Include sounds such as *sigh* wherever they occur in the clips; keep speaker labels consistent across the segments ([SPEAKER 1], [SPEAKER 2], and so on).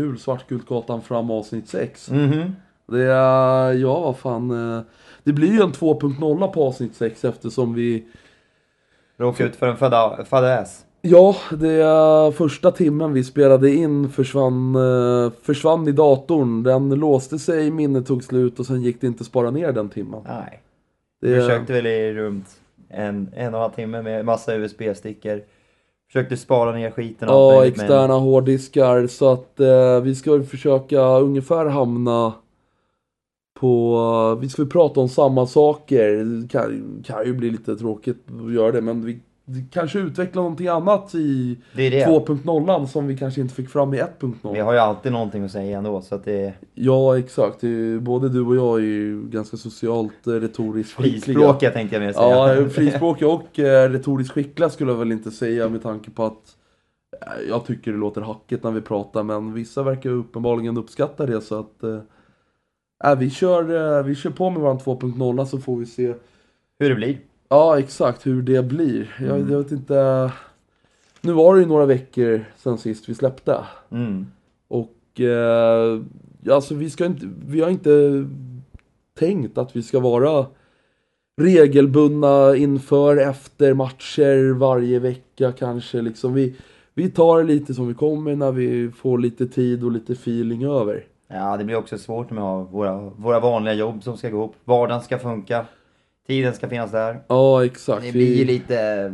[SPEAKER 1] kul. Svartgultgatan fram avsnitt 6.
[SPEAKER 2] Mhm.
[SPEAKER 1] Det är, ja vad fan. eh, Det blir ju en 2.0 på avsnitt 6 eftersom vi
[SPEAKER 2] Råkade ut för en fadäs.
[SPEAKER 1] Ja, det är första timmen vi spelade in försvann, eh, försvann i datorn. Den låste sig, minnet tog slut och sen gick det inte att spara ner den timmen.
[SPEAKER 2] Nej.
[SPEAKER 1] Det,
[SPEAKER 2] Vi försökte väl i runt en, en och en halv timme med massa USB-stickor. Försökte spara ner skiten
[SPEAKER 1] Ja,
[SPEAKER 2] möjligt, men-
[SPEAKER 1] externa hårddiskar. Så att eh, vi ska försöka ungefär hamna på... Vi ska prata om samma saker. Det kan, kan ju bli lite tråkigt att göra det, men vi kanske utvecklar någonting annat i
[SPEAKER 2] Det är det.
[SPEAKER 1] 2.0 som vi kanske inte fick fram i 1.0.
[SPEAKER 2] Vi har ju alltid någonting att säga ändå så att det...
[SPEAKER 1] Ja, exakt. Både du och jag är ju ganska socialt eh, retoriskt skickliga.
[SPEAKER 2] Frispråkiga tänkte jag mer säga.
[SPEAKER 1] Ja, frispråkiga och eh, retoriskt skickliga skulle jag väl inte säga med tanke på att eh, jag tycker det låter hackigt när vi pratar men vissa verkar uppenbarligen uppskatta det så att eh, äh, vi, kör, eh, vi kör på med våran 2.0 så får vi se
[SPEAKER 2] Hur det blir.
[SPEAKER 1] Ja, exakt hur det blir. Jag,
[SPEAKER 2] Mm.
[SPEAKER 1] jag vet inte. Nu var det ju några veckor sedan sist vi släppte.
[SPEAKER 2] Mm.
[SPEAKER 1] Och eh, alltså vi ska inte, vi har inte tänkt att vi ska vara regelbundna inför, efter matcher varje vecka kanske liksom. Vi, vi tar det lite som vi kommer när vi får lite tid och lite feeling över.
[SPEAKER 2] Ja, det blir också svårt med våra, våra vanliga jobb som ska gå upp. Vardagen ska funka. Tiden ska finnas där.
[SPEAKER 1] Ja, exakt.
[SPEAKER 2] Det blir lite...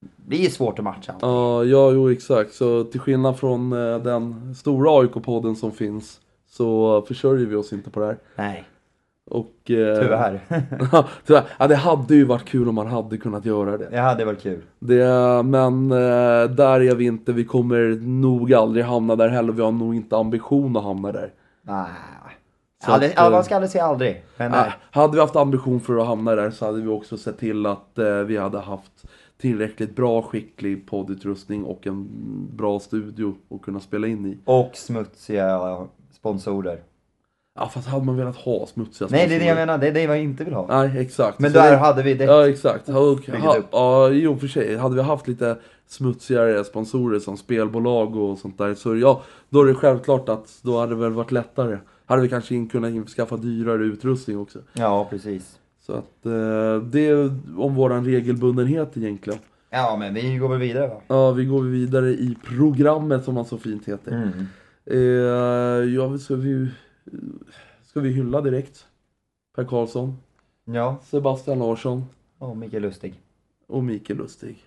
[SPEAKER 2] Det blir svårt att matcha.
[SPEAKER 1] Ja, ja, jo exakt. Så till skillnad från eh, den stora AIK-podden som finns så försörjer vi oss inte på det här.
[SPEAKER 2] Nej,
[SPEAKER 1] Och, eh,
[SPEAKER 2] tyvärr. *laughs*
[SPEAKER 1] tyvärr. Ja, det hade ju varit kul om man hade kunnat göra det.
[SPEAKER 2] det hade varit kul.
[SPEAKER 1] det men eh, där är vi inte. Vi kommer nog aldrig hamna där heller. Vi har nog inte ambition att hamna där.
[SPEAKER 2] Nej. Aldrig,
[SPEAKER 1] att,
[SPEAKER 2] ja,
[SPEAKER 1] eh,
[SPEAKER 2] man ska aldrig säga aldrig. Men
[SPEAKER 1] nej. hade vi haft ambition för att hamna där så hade vi också sett till att eh, vi hade haft tillräckligt bra skicklig poddutrustning och en bra studio att kunna spela in i.
[SPEAKER 2] Och smutsiga sponsorer.
[SPEAKER 1] Ja fast hade man velat ha smutsiga
[SPEAKER 2] Nej, det är det jag
[SPEAKER 1] sponsorer?
[SPEAKER 2] menar. Det är det jag inte vill ha.
[SPEAKER 1] Nej exakt.
[SPEAKER 2] Men
[SPEAKER 1] Så
[SPEAKER 2] där
[SPEAKER 1] det-
[SPEAKER 2] hade vi det.
[SPEAKER 1] Ja exakt. Och, ha,
[SPEAKER 2] upp.
[SPEAKER 1] ja jo för sig. Hade vi haft lite smutsigare sponsorer som spelbolag och sånt där så ja, då är det självklart att då hade det väl varit lättare. Hade vi kanske kunnat införskaffa dyrare utrustning också.
[SPEAKER 2] Ja, precis.
[SPEAKER 1] Så att eh, det är om våran regelbundenhet egentligen.
[SPEAKER 2] Ja, men vi går väl vidare va?
[SPEAKER 1] Ja, vi går vidare i programmet som man så fint heter.
[SPEAKER 2] Mm.
[SPEAKER 1] Eh, ja, ska vi, ska vi hylla direkt? Per Karlsson,
[SPEAKER 2] Ja,
[SPEAKER 1] Sebastian Larsson
[SPEAKER 2] och Mikael Lustig.
[SPEAKER 1] och Mikael Lustig.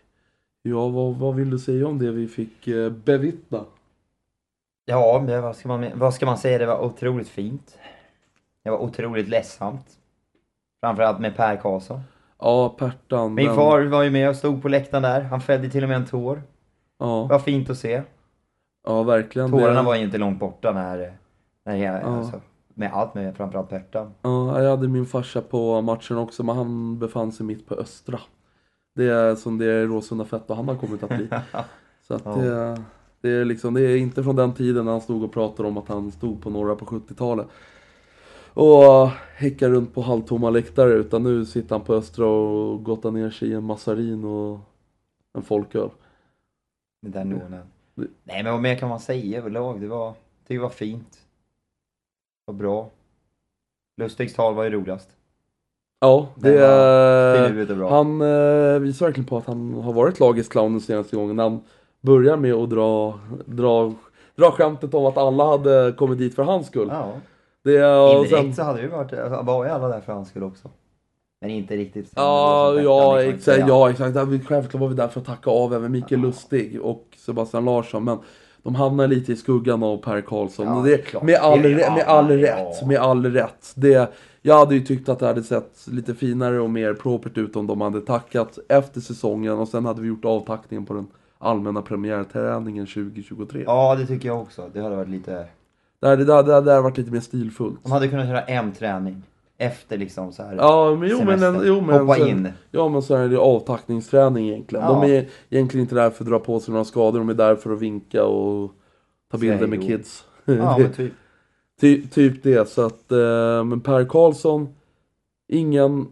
[SPEAKER 1] Ja, vad, vad vill du säga om det vi fick eh, bevittna?
[SPEAKER 2] Ja, vad ska, man, vad ska man säga? Det var otroligt fint. Det var otroligt ledsamt. Framförallt med Per Karlsson.
[SPEAKER 1] Ja, Pertan.
[SPEAKER 2] Min
[SPEAKER 1] men-
[SPEAKER 2] far var ju med och stod på läktaren där. Han fällde till och med en tår. Det
[SPEAKER 1] Ja,
[SPEAKER 2] var fint att se.
[SPEAKER 1] ja verkligen.
[SPEAKER 2] Tårarna
[SPEAKER 1] Det-
[SPEAKER 2] var ju inte långt borta när, när jag,
[SPEAKER 1] Ja.
[SPEAKER 2] alltså, med allt med framförallt Pertan.
[SPEAKER 1] Ja, jag hade min farsa på matchen också, men han befann sig mitt på Östra. Det är som det är Råsunda Fett och han har kommit att bli. *laughs* Så att
[SPEAKER 2] Ja.
[SPEAKER 1] det, det, är liksom, det är inte från den tiden när han stod och pratade om att han stod på norra på 70-talet. Och häckar runt på halvtomma läktare utan nu sitter han på Östra och gottar ner sig i en massarin och en folköl.
[SPEAKER 2] Den ordningen.
[SPEAKER 1] Det-
[SPEAKER 2] Nej men vad mer kan man säga överlag? Det var, det var fint. Det var bra. Lustigs tal var ju roligast.
[SPEAKER 1] Ja, det är... Han eh, visar verkligen på att han har varit lagets clown den senaste gången. Han börjar med att dra, dra, dra skämtet om att alla hade kommit dit för hans skull.
[SPEAKER 2] Ja.
[SPEAKER 1] Det och
[SPEAKER 2] Indirekt
[SPEAKER 1] sen,
[SPEAKER 2] så hade ju varit, alltså, var ju alla där för hans skull också. Men inte riktigt.
[SPEAKER 1] Ja,
[SPEAKER 2] Det
[SPEAKER 1] ja, exakt, ja exakt. Ja, vi- Självklart var vi där för att tacka av även Mikael Lustig och Sebastian Larsson. Men de hamnar lite i skuggan av Per Karlsson.
[SPEAKER 2] Ja,
[SPEAKER 1] det, med, all, rä- med
[SPEAKER 2] ja,
[SPEAKER 1] all
[SPEAKER 2] ja.
[SPEAKER 1] rätt. Med all rätt. Det, jag hade ju tyckt att det hade sett lite finare och mer propert ut om de hade tackat efter säsongen och sen hade vi gjort avtackningen på den allmänna premiärträningen 2023.
[SPEAKER 2] Ja, det tycker jag också. Det hade varit lite...
[SPEAKER 1] Det, hade, det, hade, det hade varit lite mer stilfullt.
[SPEAKER 2] De hade kunnat göra en träning. Efter liksom så här.
[SPEAKER 1] Ja, men jo men,
[SPEAKER 2] semestern.
[SPEAKER 1] en, jo, men
[SPEAKER 2] Hoppa
[SPEAKER 1] sen-
[SPEAKER 2] in.
[SPEAKER 1] Ja men så är det avtackningsträning egentligen.
[SPEAKER 2] Ja.
[SPEAKER 1] De är egentligen inte där för att dra på sig några skador, de är där för att vinka och ta bilder med kids.
[SPEAKER 2] Ja, men typ. *laughs*
[SPEAKER 1] Ty, typ det, så att, eh, men Per Karlsson, ingen,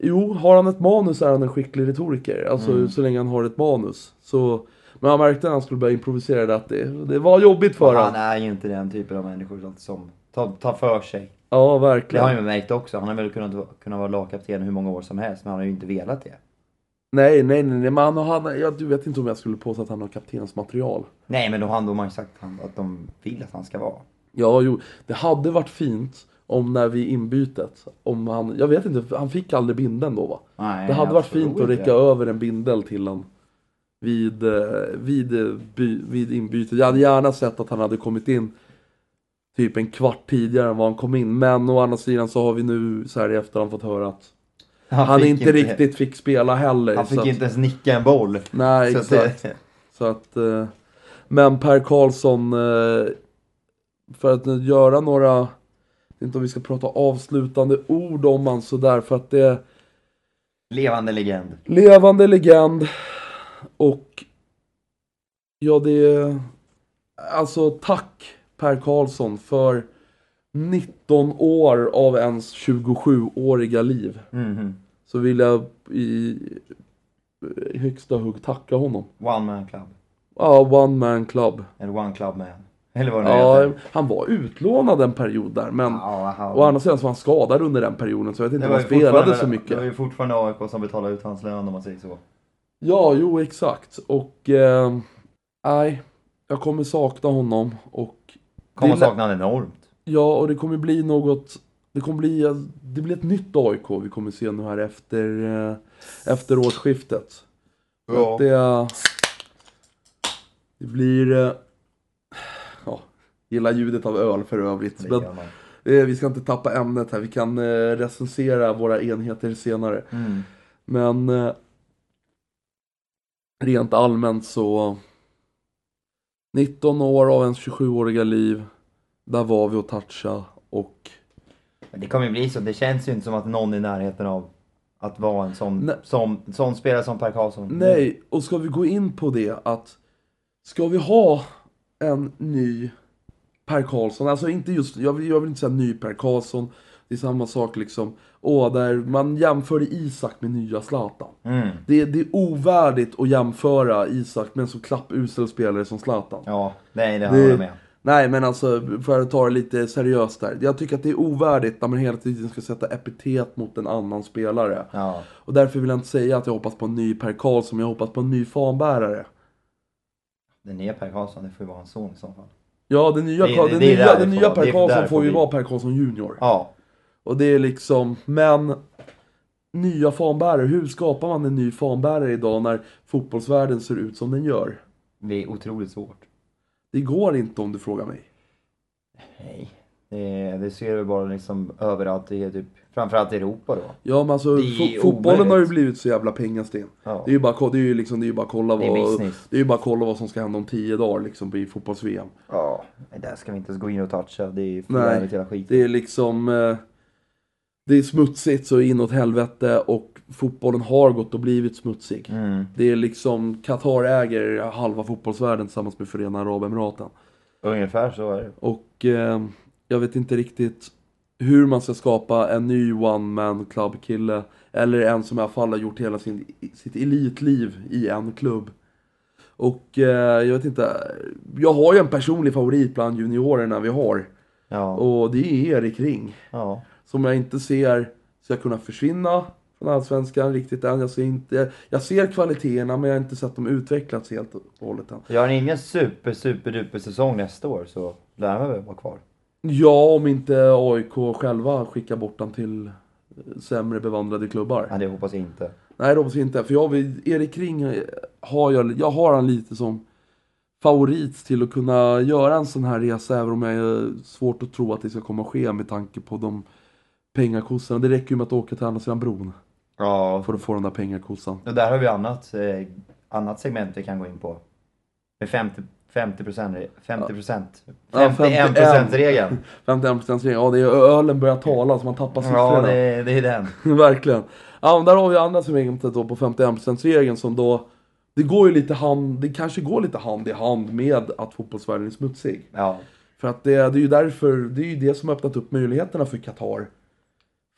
[SPEAKER 1] jo har han ett manus är han en skicklig retoriker. Alltså
[SPEAKER 2] Mm.
[SPEAKER 1] så länge han har ett manus. Så, Men man märkte när han skulle börja improvisera det att det, det var jobbigt för
[SPEAKER 2] Han
[SPEAKER 1] honom.
[SPEAKER 2] är ju inte den typen av människor som tar, tar för sig.
[SPEAKER 1] Ja,
[SPEAKER 2] Det har
[SPEAKER 1] verkligen.
[SPEAKER 2] han ju märkt också. Han har väl kunnat, kunnat vara lagkapten hur många år som helst, men han har ju inte velat det.
[SPEAKER 1] Nej, nej, nej, nej, men han, han, jag, du vet inte om jag skulle påstå att han har kaptensmaterial.
[SPEAKER 2] Nej, men då har har ju sagt han- att de vill att han ska vara.
[SPEAKER 1] Ja, jo, det hade varit fint om när vi inbytet, om han, jag vet inte, han fick aldrig bindeln då va?
[SPEAKER 2] Nej,
[SPEAKER 1] Det hade varit fint att
[SPEAKER 2] inte
[SPEAKER 1] räcka över en bindel till honom. Vid, eh, vid, eh, vid inbytet. Jag hade gärna sett att han hade kommit in typ en kvart tidigare än vad han kom in. Men å andra sidan så har vi nu så här i efterhand fått höra att han,
[SPEAKER 2] fick
[SPEAKER 1] inte riktigt fick spela heller.
[SPEAKER 2] Han fick
[SPEAKER 1] att,
[SPEAKER 2] inte ens nicka en boll.
[SPEAKER 1] Nej,
[SPEAKER 2] Så att
[SPEAKER 1] exakt.
[SPEAKER 2] det,
[SPEAKER 1] Så att, eh, men Per Karlsson, för att göra några, inte om vi ska prata avslutande ord om han sådär för att det
[SPEAKER 2] levande legend.
[SPEAKER 1] levande legend och ja det alltså tack Per Karlsson för 19 år av ens 27-åriga liv.
[SPEAKER 2] Mhm.
[SPEAKER 1] Så vill jag i, högsta hugg tacka honom.
[SPEAKER 2] One man club.
[SPEAKER 1] Ja, One Man Club.
[SPEAKER 2] Eller one club man. Eller vad det
[SPEAKER 1] Ja,
[SPEAKER 2] heter.
[SPEAKER 1] han var utlånad en period där men
[SPEAKER 2] Ja, han-
[SPEAKER 1] å andra sidan så var han skadad under den perioden så jag vet inte
[SPEAKER 2] det
[SPEAKER 1] om han spelade så
[SPEAKER 2] Det
[SPEAKER 1] mycket.
[SPEAKER 2] var ju fortfarande AIK som betalade ut hans lön om man säger så.
[SPEAKER 1] Ja, jo exakt och eh, nej, jag kommer sakna honom och
[SPEAKER 2] Kommer
[SPEAKER 1] Det
[SPEAKER 2] sakna honom enormt.
[SPEAKER 1] ja, och det kommer bli något det kommer bli, det blir ett nytt AIK vi kommer se nu här efter, eh, efter årsskiftet. Att det, det blir, eh, ja, gillar ljudet av öl för övrigt. Men, eh, vi ska inte tappa ämnet här, vi kan eh, recensera våra enheter senare.
[SPEAKER 2] Mm.
[SPEAKER 1] Men eh, rent allmänt så 19 år av ens 27-åriga liv. Där var vi och toucha och
[SPEAKER 2] Men det kommer ju bli så. Det känns ju inte som att någon är i närheten av att vara en sån,
[SPEAKER 1] Nej.
[SPEAKER 2] som, sån spelare som Per Karlsson.
[SPEAKER 1] nej, och ska vi gå in på det att ska vi ha en ny Per Karlsson, alltså inte just, jag vill, jag vill inte säga ny Per Karlsson, det är samma sak liksom, åh, där man jämförde Isak med nya Zlatan.
[SPEAKER 2] Mm.
[SPEAKER 1] Det, det är ovärdigt att jämföra Isak med en så klappusel spelare som Zlatan.
[SPEAKER 2] Ja, nej det håller jag med.
[SPEAKER 1] Nej men alltså, för att ta det lite seriöst där. Jag tycker att det är ovärdigt när man hela tiden ska sätta epitet mot en annan spelare.
[SPEAKER 2] Ja.
[SPEAKER 1] Och därför vill jag inte säga att jag hoppas på en ny Per Karlsson, men jag hoppas på en ny fanbärare.
[SPEAKER 2] Den nya Per Karlsson, det får ju vara hans son i så fall.
[SPEAKER 1] Ja, den nya,
[SPEAKER 2] Det- det-
[SPEAKER 1] den
[SPEAKER 2] det är
[SPEAKER 1] nya, den nya
[SPEAKER 2] får-
[SPEAKER 1] Per Karlsson får ju vara Per Karlsson Junior.
[SPEAKER 2] Ja.
[SPEAKER 1] Och det är liksom, men nya fanbärare, hur skapar man en ny fanbärare idag när fotbollsvärlden ser ut som den gör?
[SPEAKER 2] Det är otroligt svårt.
[SPEAKER 1] Det går inte om du frågar mig.
[SPEAKER 2] Nej. Det, det ser vi bara liksom överallt i typ, framförallt i Europa då.
[SPEAKER 1] Ja men alltså, fo- fotbollen har ju blivit så jävla pengasten.
[SPEAKER 2] Ja.
[SPEAKER 1] Det är ju bara, ko- det är ju liksom, det är ju bara att kolla
[SPEAKER 2] Det är
[SPEAKER 1] vad,
[SPEAKER 2] business.
[SPEAKER 1] det är ju bara att kolla vad som ska hända om tio dagar liksom i fotbolls-VM.
[SPEAKER 2] Ja, där ska vi inte ens gå in och toucha. Det är för
[SPEAKER 1] Nej,
[SPEAKER 2] jävligt hela skiten.
[SPEAKER 1] Det är liksom, eh, det är smutsigt så inåt helvete och fotbollen har gått och blivit smutsig.
[SPEAKER 2] Mm.
[SPEAKER 1] Det är liksom, Qatar äger halva fotbollsvärlden tillsammans med Förenade Arabemiraten.
[SPEAKER 2] Ungefär så är det.
[SPEAKER 1] Och eh, jag vet inte riktigt hur man ska skapa en ny one man club kille. Eller en som i alla fall har gjort hela sin, sitt elitliv i en klubb. Och eh, jag vet inte, jag har ju en personlig favorit bland juniorerna vi har.
[SPEAKER 2] Ja.
[SPEAKER 1] Och det är Erik Ring.
[SPEAKER 2] ja.
[SPEAKER 1] Som jag inte ser ska kunna försvinna från Allsvenskan riktigt än. Jag ser, inte, jag ser kvaliteterna men jag har inte sett dem utvecklats helt och hållet än.
[SPEAKER 2] Gör han ingen super, super duper säsong nästa år så lär han väl vara kvar.
[SPEAKER 1] Ja, om inte AIK själva skickar bort den till sämre bevandrade klubbar.
[SPEAKER 2] Nej, det hoppas jag inte.
[SPEAKER 1] Nej, det hoppas jag inte. För jag vill, Erik Ring eh, har jag, jag har han lite som favorit till att kunna göra en sån här resa även om jag är svårt att tro att det ska komma att ske med tanke på de pengakossorna. Det räcker ju med att åka till andra sidan bron
[SPEAKER 2] Ja.
[SPEAKER 1] för att få den där pengakossan.
[SPEAKER 2] Och där har vi annat, eh, annat segment vi kan gå in på. Med 50, 50 procent, 50 procent,
[SPEAKER 1] Ja,
[SPEAKER 2] 51 procent regeln.
[SPEAKER 1] 51% regel. Ja, det är ölen börjar tala så man tappar siffrorna.
[SPEAKER 2] Ja, det, det är den. *laughs*
[SPEAKER 1] Verkligen. Ja, men där har vi andra segmentet då på 51%-regeln som då det går ju lite hand, det kanske går lite hand i hand med att fotbollsvärlden är smutsig.
[SPEAKER 2] Ja.
[SPEAKER 1] För att det, det är ju därför, det är ju det som öppnat upp möjligheterna för Qatar.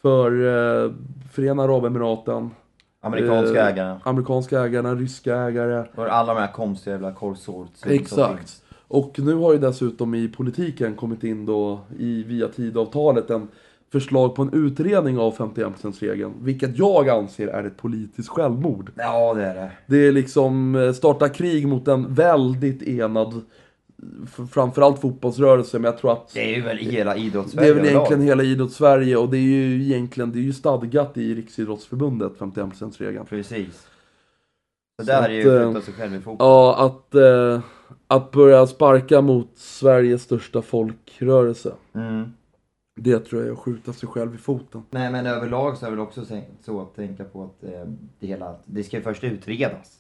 [SPEAKER 1] För eh, Förenade Arabemiraten,
[SPEAKER 2] Amerikanska
[SPEAKER 1] Eh,
[SPEAKER 2] ägarna.
[SPEAKER 1] Amerikanska ägarna, ryska ägare.
[SPEAKER 2] Och alla de här konstiga jävla konsortierna
[SPEAKER 1] Exakt. Och nu har ju dessutom i politiken kommit in då i via tidavtalet en förslag på en utredning av 51%-regeln. Vilket jag anser är ett politiskt självmord.
[SPEAKER 2] Ja, det är det.
[SPEAKER 1] Det är liksom eh, starta krig mot en väldigt enad, framförallt fotbollsrörelse, men jag tror att
[SPEAKER 2] Det är ju väl hela
[SPEAKER 1] det
[SPEAKER 2] idrottssverige
[SPEAKER 1] är väl egentligen hela idrottssverige och det är ju egentligen, det är ju stadgat i Riksidrottsförbundet, 51%-regeln.
[SPEAKER 2] Precis. Så, där är ju skjuta sig själv i foten.
[SPEAKER 1] Ja, att, eh, att börja sparka mot Sveriges största folkrörelse.
[SPEAKER 2] Mm.
[SPEAKER 1] Det tror jag är att skjuta sig själv i foten.
[SPEAKER 2] Nej men överlag så är det väl också så att tänka på att eh, det hela, det ska ju först utredas.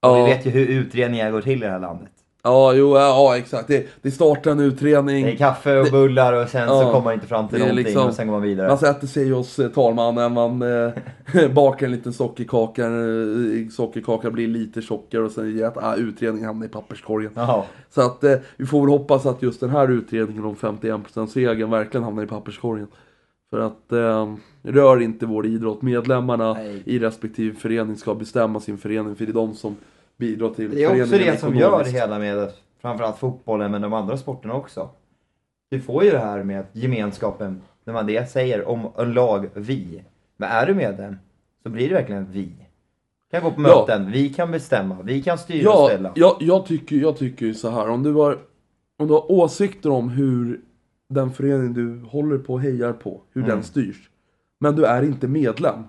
[SPEAKER 2] Och
[SPEAKER 1] Ja,
[SPEAKER 2] vi vet ju hur utredningar går till i det här landet.
[SPEAKER 1] Ja, jo, ja, exakt. Det, det startar en utredning.
[SPEAKER 2] Det är kaffe och bullar och sen så
[SPEAKER 1] Ja.
[SPEAKER 2] kommer man inte fram till
[SPEAKER 1] Det
[SPEAKER 2] någonting
[SPEAKER 1] liksom-
[SPEAKER 2] och sen går man vidare.
[SPEAKER 1] Man sätter sig hos eh, talmannen, man eh, *laughs* bakar en liten sockerkaka, eh, sockerkaka blir lite tjockare och sen att ah, utredningen hamnar i papperskorgen.
[SPEAKER 2] Jaha.
[SPEAKER 1] Så att eh, vi får väl hoppas att just den här utredningen om 51%-regeln verkligen hamnar i papperskorgen. För att eh, rör inte vår idrott. Medlemmarna
[SPEAKER 2] Nej.
[SPEAKER 1] i respektive förening ska bestämma sin förening för det är de som bidrar till
[SPEAKER 2] Det är också det som gör det hela med framförallt fotbollen men de andra sporterna också. Du får ju det här med gemenskapen, när man det säger om en lag, vi. Men är du medlem så blir det verkligen vi. kan gå på
[SPEAKER 1] Ja.
[SPEAKER 2] möten, vi kan bestämma, vi kan styra och
[SPEAKER 1] Ja,
[SPEAKER 2] ställa.
[SPEAKER 1] jag, jag, tycker, jag tycker ju så här. Om du, har, om du har åsikter om hur den förening du håller på och hejar på, hur
[SPEAKER 2] Mm.
[SPEAKER 1] den styrs. Men du är inte medlem.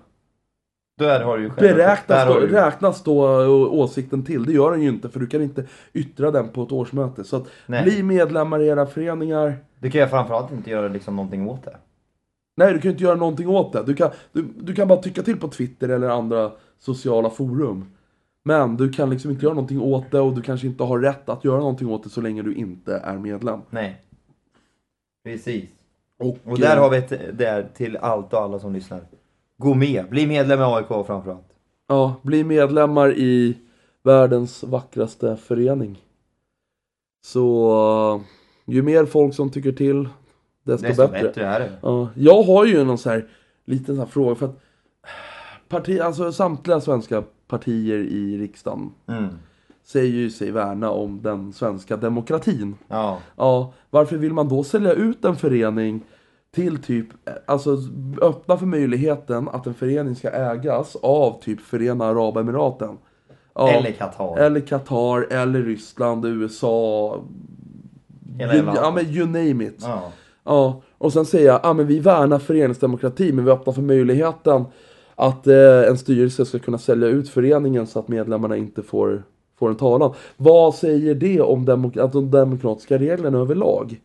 [SPEAKER 2] Där har du ju.
[SPEAKER 1] Beräknas då,
[SPEAKER 2] du,
[SPEAKER 1] räknas då å- åsikten till? Det gör den ju inte för du kan inte yttra den på ett årsmöte. Så att
[SPEAKER 2] Nej.
[SPEAKER 1] bli medlemmar i era föreningar.
[SPEAKER 2] du kan ju framförallt inte göra liksom någonting åt det.
[SPEAKER 1] Nej, du kan ju inte göra någonting åt det. Du kan, du, du kan bara tycka till på Twitter eller andra sociala forum. Men du kan liksom inte göra någonting åt det och du kanske inte har rätt att göra någonting åt det så länge du inte är medlem.
[SPEAKER 2] Nej. Precis.
[SPEAKER 1] Och,
[SPEAKER 2] Och där
[SPEAKER 1] eh,
[SPEAKER 2] har vi ett, där till allt och alla som lyssnar. Gå med, bli medlem i AIK framförallt.
[SPEAKER 1] Ja, bli medlemmar i världens vackraste förening. Så eh, ju mer folk som tycker till, desto,
[SPEAKER 2] Desto
[SPEAKER 1] bättre.
[SPEAKER 2] bättre är det.
[SPEAKER 1] Ja, jag har ju någon så här liten så här fråga för att parti, alltså samtliga svenska partier i riksdagen
[SPEAKER 2] Mm.
[SPEAKER 1] säger ju sig värna om den svenska demokratin.
[SPEAKER 2] Ja.
[SPEAKER 1] Ja, varför vill man då sälja ut en förening till typ, alltså öppna för möjligheten att en förening ska ägas av typ Förenade Arabemiraten. Ja,
[SPEAKER 2] Eller Qatar.
[SPEAKER 1] eller Qatar, eller Ryssland, USA.
[SPEAKER 2] Hela
[SPEAKER 1] you, ja men you name it.
[SPEAKER 2] Ja.
[SPEAKER 1] Ja, och sen säger jag, ja men vi värnar föreningsdemokrati men vi öppnar för möjligheten att eh, en styrelse ska kunna sälja ut föreningen så att medlemmarna inte får, får en talan. Vad säger det om demok- att de demokratiska reglerna överlag?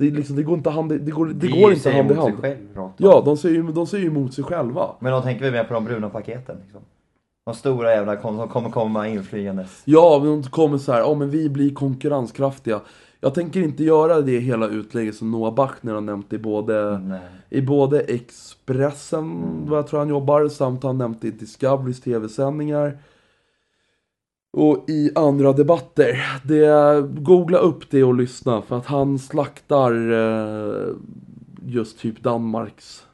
[SPEAKER 1] Det, liksom, det går inte hand det går, det går inte hand i hand.
[SPEAKER 2] sig själv, rakt.
[SPEAKER 1] Ja, de säger ju de säger emot sig själva.
[SPEAKER 2] Men då tänker vi mer på de bruna paketen. Liksom. De stora jävla kom, som kommer komma inflygandes.
[SPEAKER 1] Ja, men de kommer så här, ja men vi blir konkurrenskraftiga. Jag tänker inte göra det hela utlägget som Noah Bachner har nämnt i både
[SPEAKER 2] Nej.
[SPEAKER 1] I både Expressen, vad jag tror han jobbar, samt han nämnt i Discoverys tv-sändningar. Och i andra debatter. Det, googla upp det och lyssna för att han slaktar eh, just typ Danmarks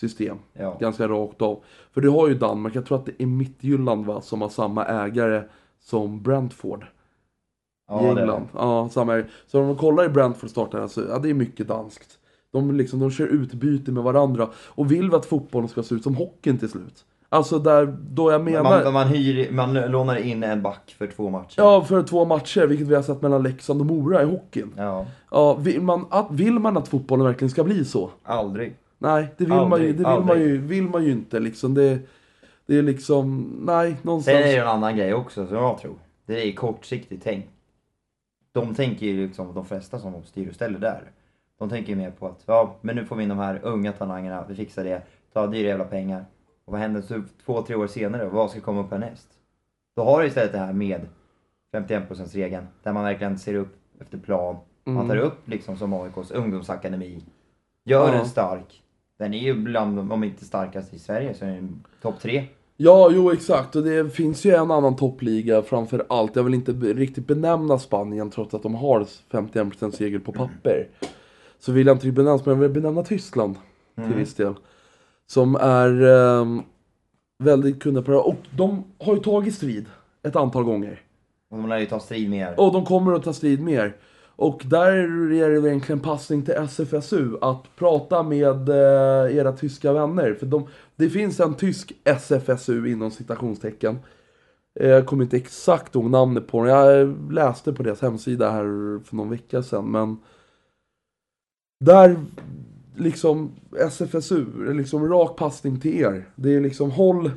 [SPEAKER 1] system.
[SPEAKER 2] Ja.
[SPEAKER 1] Ganska rakt av. För du har ju Danmark, jag tror att det är Midtjylland va, som har samma ägare som Brentford
[SPEAKER 2] ja,
[SPEAKER 1] i. England. Ja, samma. Så om man kollar i Brentford startar alltså, ja det är mycket danskt. De, liksom, de kör utbyte med varandra. Och vill vi att fotbollen ska se ut som hockeyn till slut? Alltså där, då jag menar...
[SPEAKER 2] Man, man, hyr, man lånar in en back för två matcher.
[SPEAKER 1] Ja, för två matcher, vilket vi har sett mellan Leksand och Mora i hockeyn.
[SPEAKER 2] Ja.
[SPEAKER 1] Ja, vill man, att, vill man att fotbollen verkligen ska bli så?
[SPEAKER 2] Aldrig.
[SPEAKER 1] Nej, det vill, man, ju,
[SPEAKER 2] Aldrig,
[SPEAKER 1] det vill, man,
[SPEAKER 2] aldrig.
[SPEAKER 1] ju, vill man ju inte liksom. Det, det är liksom, nej, någonstans.
[SPEAKER 2] Sen är det en annan grej också som jag tror. Det är kortsiktigt tänk. De tänker ju liksom, de flesta som styr och ställer där. De tänker ju mer på att, ja men nu får vi in de här unga talangerna, vi fixar det, ta dyra jävla pengar. Och vad händer så två, tre år senare? Vad ska komma upp härnäst? Då har du istället det här med 51%-regeln, där man verkligen ser upp efter plan. Man tar upp liksom som AIKs ungdomsakademi. Gör
[SPEAKER 1] Ja.
[SPEAKER 2] den stark. Den är ju bland, om inte starkast i Sverige, så är den topp tre.
[SPEAKER 1] Ja, jo exakt. Och det finns ju en annan toppliga framför allt. Jag vill inte riktigt benämna Spanien trots att de har 51% seger på papper. Så vill jag inte benämna, men jag vill benämna Tyskland till
[SPEAKER 2] Mm.
[SPEAKER 1] viss del. Som är... ehm, Väldigt kunniga på det. Och de har ju tagit strid ett antal gånger.
[SPEAKER 2] Och de lär ju ta strid mer.
[SPEAKER 1] Och de kommer att ta strid mer. Och där är det egentligen passning till SFSU att prata med eh, era tyska vänner. För de, det finns en tysk SFSU inom citationstecken. Eh, Jag kommer inte exakt ihåg namnet på den. Jag läste på deras hemsida här för någon vecka sedan. Men där liksom SFSU, liksom rak passning till er. Det är liksom håll,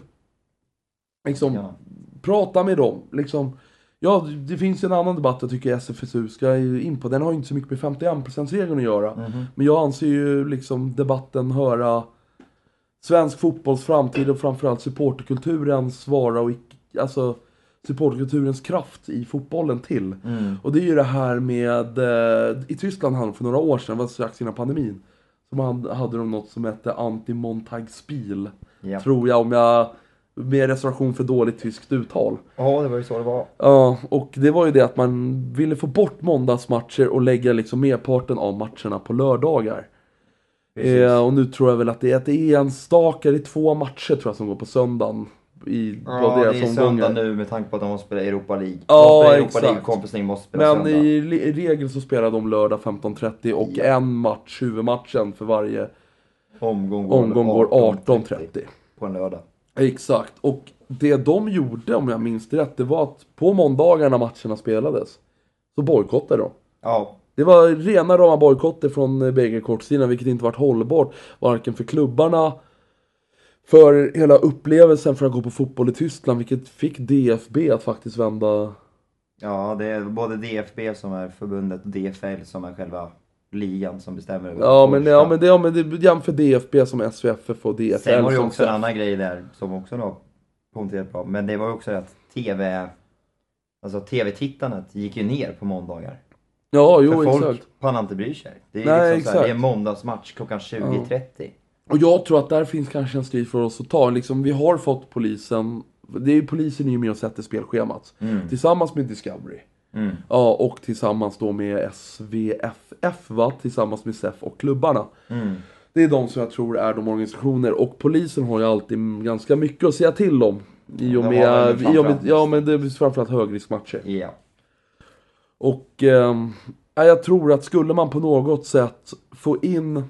[SPEAKER 1] liksom
[SPEAKER 2] Ja.
[SPEAKER 1] prata med dem. Liksom, ja, det finns en annan debatt jag tycker SFSU ska in på. Den har ju inte så mycket med 51%-regeln att göra.
[SPEAKER 2] Mhm.
[SPEAKER 1] Men jag anser ju liksom debatten höra svensk fotbolls framtid och framförallt supporterkulturens vara och alltså supporterkulturens kraft i fotbollen till.
[SPEAKER 2] Mm.
[SPEAKER 1] Och det är ju det här med, eh, i Tyskland de för några år sedan, var strax innan pandemin, man hade de något som hette anti-Montag-spil.
[SPEAKER 2] Ja.
[SPEAKER 1] Tror jag, om jag, med reservation för dåligt tyskt uttal.
[SPEAKER 2] ja, det var ju så det var.
[SPEAKER 1] Ja, och det var ju det att man ville få bort måndagsmatcher och lägga liksom merparten av matcherna på lördagar. Eh, och nu tror jag väl att det är, att det är en stakare, det är två matcher tror jag som går på söndagen. I
[SPEAKER 2] Ja,
[SPEAKER 1] av
[SPEAKER 2] det
[SPEAKER 1] deras
[SPEAKER 2] är söndag nu med tanke på att de måste spela Europa League.
[SPEAKER 1] Ja,
[SPEAKER 2] de Europa
[SPEAKER 1] exakt.
[SPEAKER 2] League, måste spela
[SPEAKER 1] Men
[SPEAKER 2] söndag.
[SPEAKER 1] i, i regel så spelar de lördag 15.30 och
[SPEAKER 2] Ja.
[SPEAKER 1] en match, huvudmatchen för varje
[SPEAKER 2] Omgång går,
[SPEAKER 1] omgång går 18.30.
[SPEAKER 2] på en lördag.
[SPEAKER 1] Exakt, och det de gjorde om jag minns det rätt, det var att på måndagarna matcherna spelades så bojkottade de.
[SPEAKER 2] Ja,
[SPEAKER 1] Det var rena rama bojkotter från bägge kortsidorna, vilket inte varit hållbart. Varken för klubbarna, för hela upplevelsen för att gå på fotboll i Tyskland, vilket fick DFB att faktiskt vända...
[SPEAKER 2] ja, det är både DFB som är förbundet och DFL som är själva ligan som bestämmer över
[SPEAKER 1] Ja men, ja, men, det, ja, men det jämför DFB som SVFF och DFL
[SPEAKER 2] Sen var det ju också en annan grej där som också då poängterat bra. Men det var ju också att TV, alltså TV-tittandet gick ju ner på måndagar.
[SPEAKER 1] Ja,
[SPEAKER 2] För
[SPEAKER 1] jo
[SPEAKER 2] folk
[SPEAKER 1] exakt.
[SPEAKER 2] pallar inte bry sig. Det är,
[SPEAKER 1] Nej,
[SPEAKER 2] liksom så här, det är måndagsmatch klockan 20.30.
[SPEAKER 1] Och jag tror att där finns kanske en strid för oss att ta. Liksom, vi har fått polisen, det är ju polisen är ju med och sätter spelschemat.
[SPEAKER 2] Mm.
[SPEAKER 1] Tillsammans med Discovery.
[SPEAKER 2] Mm.
[SPEAKER 1] Ja, och tillsammans då med SVFF va? Tillsammans med SEF och klubbarna.
[SPEAKER 2] Mm.
[SPEAKER 1] Det är de som jag tror är de organisationer. Och polisen har ju alltid ganska mycket att säga till om. I och med, i och med ja men det är framförallt högriskmatcher.
[SPEAKER 2] Ja.
[SPEAKER 1] Och ja, jag tror att skulle man på något sätt få in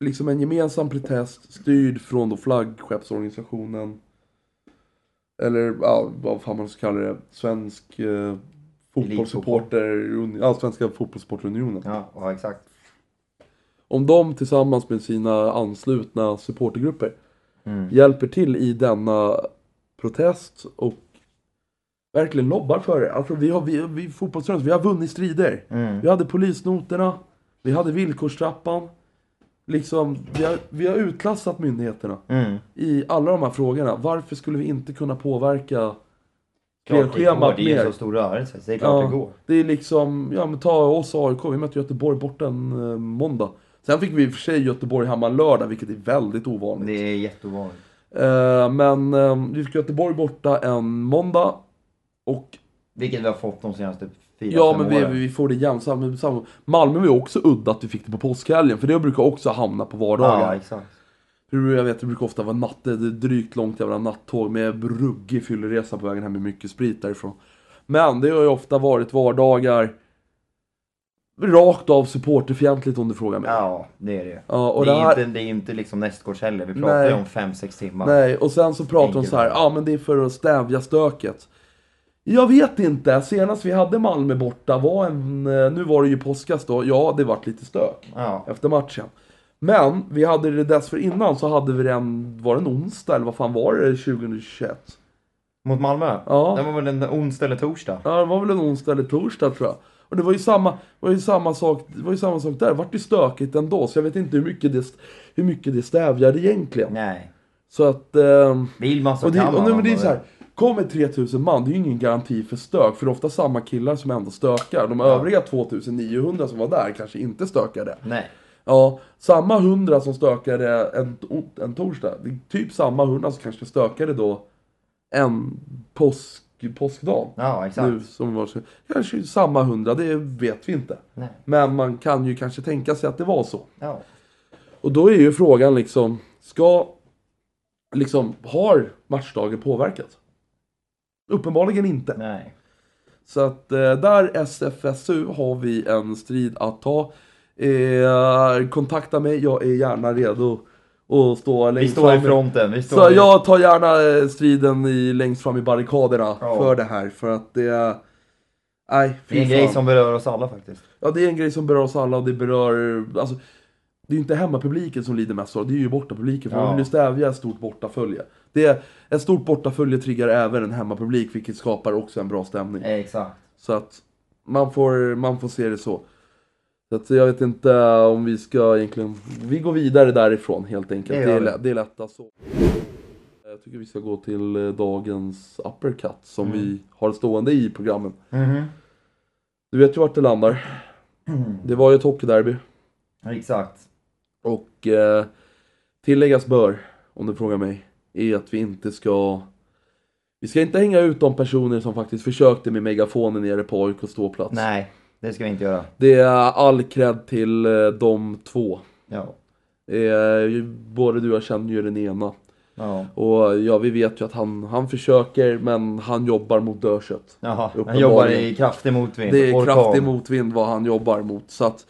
[SPEAKER 1] liksom en gemensam protest styrd från då flaggskeppsorganisationen eller ja, vad fan man ska kalla det, svensk eh, fotbollssupporter, ja, svenska fotbollssupporterunionen.
[SPEAKER 2] ja, ja, exakt.
[SPEAKER 1] Om de tillsammans med sina anslutna supportergrupper
[SPEAKER 2] Mm.
[SPEAKER 1] hjälper till i denna protest och verkligen lobbar för det. Alltså vi har, vi, vi fotbollsrörelsen, vi har vunnit strider.
[SPEAKER 2] Mm.
[SPEAKER 1] Vi hade polisnoterna, vi hade villkorstrappan. Liksom, vi har, vi har utklassat myndigheterna
[SPEAKER 2] Mm.
[SPEAKER 1] i alla de här frågorna. Varför skulle vi inte kunna påverka
[SPEAKER 2] Klart det går, det är en så stor rörelse. Det är klart det går.
[SPEAKER 1] Det är liksom, ja men ta oss AIK, vi mötte Göteborg borta en eh, måndag. Sen fick vi i och för sig Göteborg hemma en lördag, vilket är väldigt ovanligt.
[SPEAKER 2] Det är jätteovanligt.
[SPEAKER 1] Eh, men eh, vi fick Göteborg borta en måndag. Och
[SPEAKER 2] Vilket vi har fått de senaste fyra,
[SPEAKER 1] ja, men vi, vi får det jämnt. Samma, samma. Malmö var ju också udda att vi fick det på påskhelgen, för det brukar också hamna på
[SPEAKER 2] Ja,
[SPEAKER 1] vardagar.
[SPEAKER 2] exakt.
[SPEAKER 1] Hur Jag vet, det brukar ofta vara natt, det drygt långt jävla nattåg med ruggig fylleresa på vägen hem med mycket sprit därifrån. Men det har ju ofta varit vardagar rakt av supporterfientligt om du frågar mig.
[SPEAKER 2] Ja, det är det.
[SPEAKER 1] Ja, och
[SPEAKER 2] det,
[SPEAKER 1] det
[SPEAKER 2] är
[SPEAKER 1] här-
[SPEAKER 2] inte, det är inte liksom nästgårds heller. Vi pratar ju om 5-6 timmar.
[SPEAKER 1] Nej, och sen så pratar de så här, ja men det är för att stävja stöket. Jag vet inte, senast vi hade Malmö borta var en, eh, nu var det ju påskas då, ja det vart lite stök
[SPEAKER 2] Ja.
[SPEAKER 1] efter matchen. Men vi hade det dessförinnan så hade vi den, var det en onsdag eller vad fan var det 2021?
[SPEAKER 2] Mot Malmö?
[SPEAKER 1] Ja.
[SPEAKER 2] Det var väl en onsdag eller torsdag?
[SPEAKER 1] Ja det var väl en onsdag eller torsdag tror jag. Och det var ju samma, var ju samma sak, var ju samma sak där, det vart ju stökigt ändå så jag vet inte hur mycket det, hur mycket det stävjade egentligen.
[SPEAKER 2] Nej.
[SPEAKER 1] Så att... ehm,
[SPEAKER 2] Vill man så
[SPEAKER 1] Och, det,
[SPEAKER 2] kan
[SPEAKER 1] och
[SPEAKER 2] man.
[SPEAKER 1] nu, men det är så här. Kommer 3000 man, det är ju ingen garanti för stök. För det är ofta samma killar som ändå stökar. De övriga 2900 som var där kanske inte stökade.
[SPEAKER 2] Nej.
[SPEAKER 1] Ja, samma 100 som stökade en, en torsdag. Typ samma 100 som kanske stökade då en påsk, påskdag.
[SPEAKER 2] Ja, exakt.
[SPEAKER 1] Nu, som var, så- kanske samma 100, det vet vi inte.
[SPEAKER 2] Nej.
[SPEAKER 1] Men man kan ju kanske tänka sig att det var så.
[SPEAKER 2] Ja.
[SPEAKER 1] Och då är ju frågan liksom, ska liksom, har matchdagen påverkat? Uppenbarligen inte.
[SPEAKER 2] Nej.
[SPEAKER 1] Så att eh, där SFSU har vi en strid att ta. Eh, kontakta mig, jag är gärna redo att stå
[SPEAKER 2] Vi
[SPEAKER 1] längst
[SPEAKER 2] står i
[SPEAKER 1] fram.
[SPEAKER 2] fronten. Vi står
[SPEAKER 1] Så
[SPEAKER 2] i...
[SPEAKER 1] jag tar gärna eh, striden i, längst fram i barrikaderna
[SPEAKER 2] Ja.
[SPEAKER 1] för det här. För att det är... Nej,
[SPEAKER 2] Det är en grej
[SPEAKER 1] fan.
[SPEAKER 2] som berör oss alla faktiskt.
[SPEAKER 1] Ja, det är en grej som berör oss alla och det berör... Alltså, det är ju inte hemmapubliken som lider mest av det, det är ju bortapubliken. För
[SPEAKER 2] Ja.
[SPEAKER 1] man vill ju stävja ett stort bortafölje. Det är, ett stort bortafölje triggar även en hemmapublik, vilket skapar också en bra stämning.
[SPEAKER 2] Exakt.
[SPEAKER 1] Så att man får, man får se det så. Så att jag vet inte om vi ska egentligen... Vi går vidare därifrån helt enkelt.
[SPEAKER 2] Det
[SPEAKER 1] Det, är, det är lättast så. Jag tycker vi ska gå till eh, dagens uppercut som
[SPEAKER 2] Mm.
[SPEAKER 1] vi har stående i programmen.
[SPEAKER 2] Mhm.
[SPEAKER 1] Du vet ju vart det landar. *clears throat* Det var ju ett hockeyderby.
[SPEAKER 2] Exakt.
[SPEAKER 1] Och eh, tilläggas bör, om du frågar mig, är att vi inte ska... Vi ska inte hänga ut de personer som faktiskt försökte med megafonen nere på AIK ståplats.
[SPEAKER 2] Nej, det ska vi inte göra.
[SPEAKER 1] Det är all cred till eh, de två.
[SPEAKER 2] Ja.
[SPEAKER 1] Eh, både du och jag känner ju den ena.
[SPEAKER 2] Ja.
[SPEAKER 1] Och ja, vi vet ju att han, han försöker, men han jobbar mot dödkött.
[SPEAKER 2] Jaha, han jobbar i kraftig motvind.
[SPEAKER 1] Det är kraftig motvind vad han jobbar mot. Så att,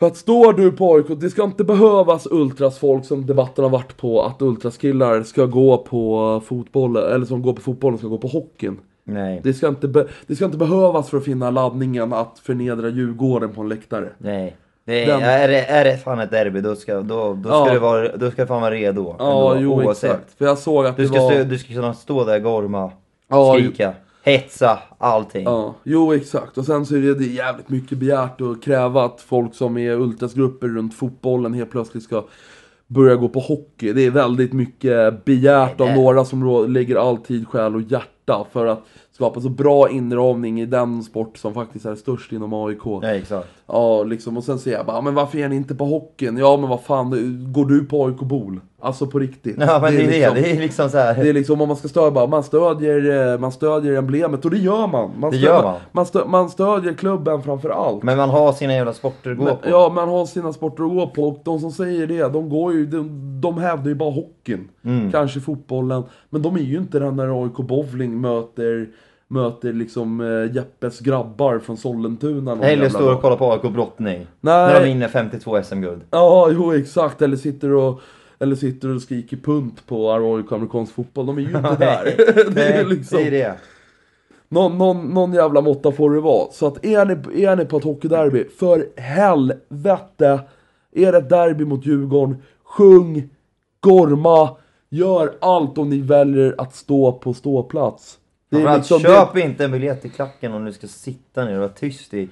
[SPEAKER 1] för att står du på AIK, det ska inte behövas ultrasfolk som debatten har varit på, att ultraskillar ska gå på fotboll, eller som går på fotbollen ska gå på hockeyn.
[SPEAKER 2] Nej.
[SPEAKER 1] Det ska, inte be, det ska inte behövas för att finna laddningen att förnedra Djurgården på en läktare.
[SPEAKER 2] Nej. Det är,
[SPEAKER 1] Den-
[SPEAKER 2] är, det, är det fan ett derby då ska, då, då ska,
[SPEAKER 1] Ja.
[SPEAKER 2] det vara, då ska det fan vara redo.
[SPEAKER 1] Ja,
[SPEAKER 2] ändå,
[SPEAKER 1] jo
[SPEAKER 2] oavsett.
[SPEAKER 1] exakt. För jag såg att
[SPEAKER 2] Du
[SPEAKER 1] det
[SPEAKER 2] ska,
[SPEAKER 1] var...
[SPEAKER 2] du ska kunna stå där, gorma,
[SPEAKER 1] Ja,
[SPEAKER 2] skrika, hetsa, allting.
[SPEAKER 1] Ja, jo exakt. Och sen så är det, det jävligt mycket begärt att kräva att folk som är ultrasgrupper runt fotbollen helt plötsligt ska börja gå på hockey. Det är väldigt mycket begärt av
[SPEAKER 2] Nej.
[SPEAKER 1] några som lägger all tid, själ och hjärta för att skapa så bra inramning i den sport som faktiskt är störst inom AIK.
[SPEAKER 2] Ja, exakt.
[SPEAKER 1] Ja, liksom, och sen säger jag bara, men varför är ni inte på hockeyn? Ja, men vad fan, går du på AIK Bol? Alltså på riktigt.
[SPEAKER 2] Ja men det är det,
[SPEAKER 1] liksom-
[SPEAKER 2] det är liksom så här.
[SPEAKER 1] det är liksom om man ska stödja, bara, man stödjer, eh, man stödjer emblemet och det gör man. man
[SPEAKER 2] Det
[SPEAKER 1] stödjer,
[SPEAKER 2] gör man.
[SPEAKER 1] Man, stö, man stödjer klubben framför allt.
[SPEAKER 2] Men man har sina jävla sporter att gå
[SPEAKER 1] Men,
[SPEAKER 2] på.
[SPEAKER 1] ja, man har sina sporter att gå på och de som säger det, de går ju, de, de hävdar ju bara hockeyn.
[SPEAKER 2] Mm.
[SPEAKER 1] Kanske fotbollen. Men de är ju inte där när AIK bowling möter, möter liksom eh, Jeppes grabbar från Sollentuna. någon jävla
[SPEAKER 2] står och kollar på AIK brottning. När de
[SPEAKER 1] Nej,
[SPEAKER 2] vinner 52 SM-guld.
[SPEAKER 1] ja jo exakt. Eller sitter och eller sitter och skriker punt på AIK amerikansk fotboll. De är ju inte *laughs* där. *laughs* det är
[SPEAKER 2] Nej,
[SPEAKER 1] liksom...
[SPEAKER 2] det är det.
[SPEAKER 1] Någon, någon, någon jävla måtta får det vara. Så att är ni, är ni på ett hockeyderby, för helvete! Är det ett derby mot Djurgården, sjung, gorma, gör allt om ni väljer att stå på ståplats.
[SPEAKER 2] Framförallt
[SPEAKER 1] liksom
[SPEAKER 2] köp
[SPEAKER 1] det,
[SPEAKER 2] inte en biljett till klacken om du ska sitta ner och vara tyst i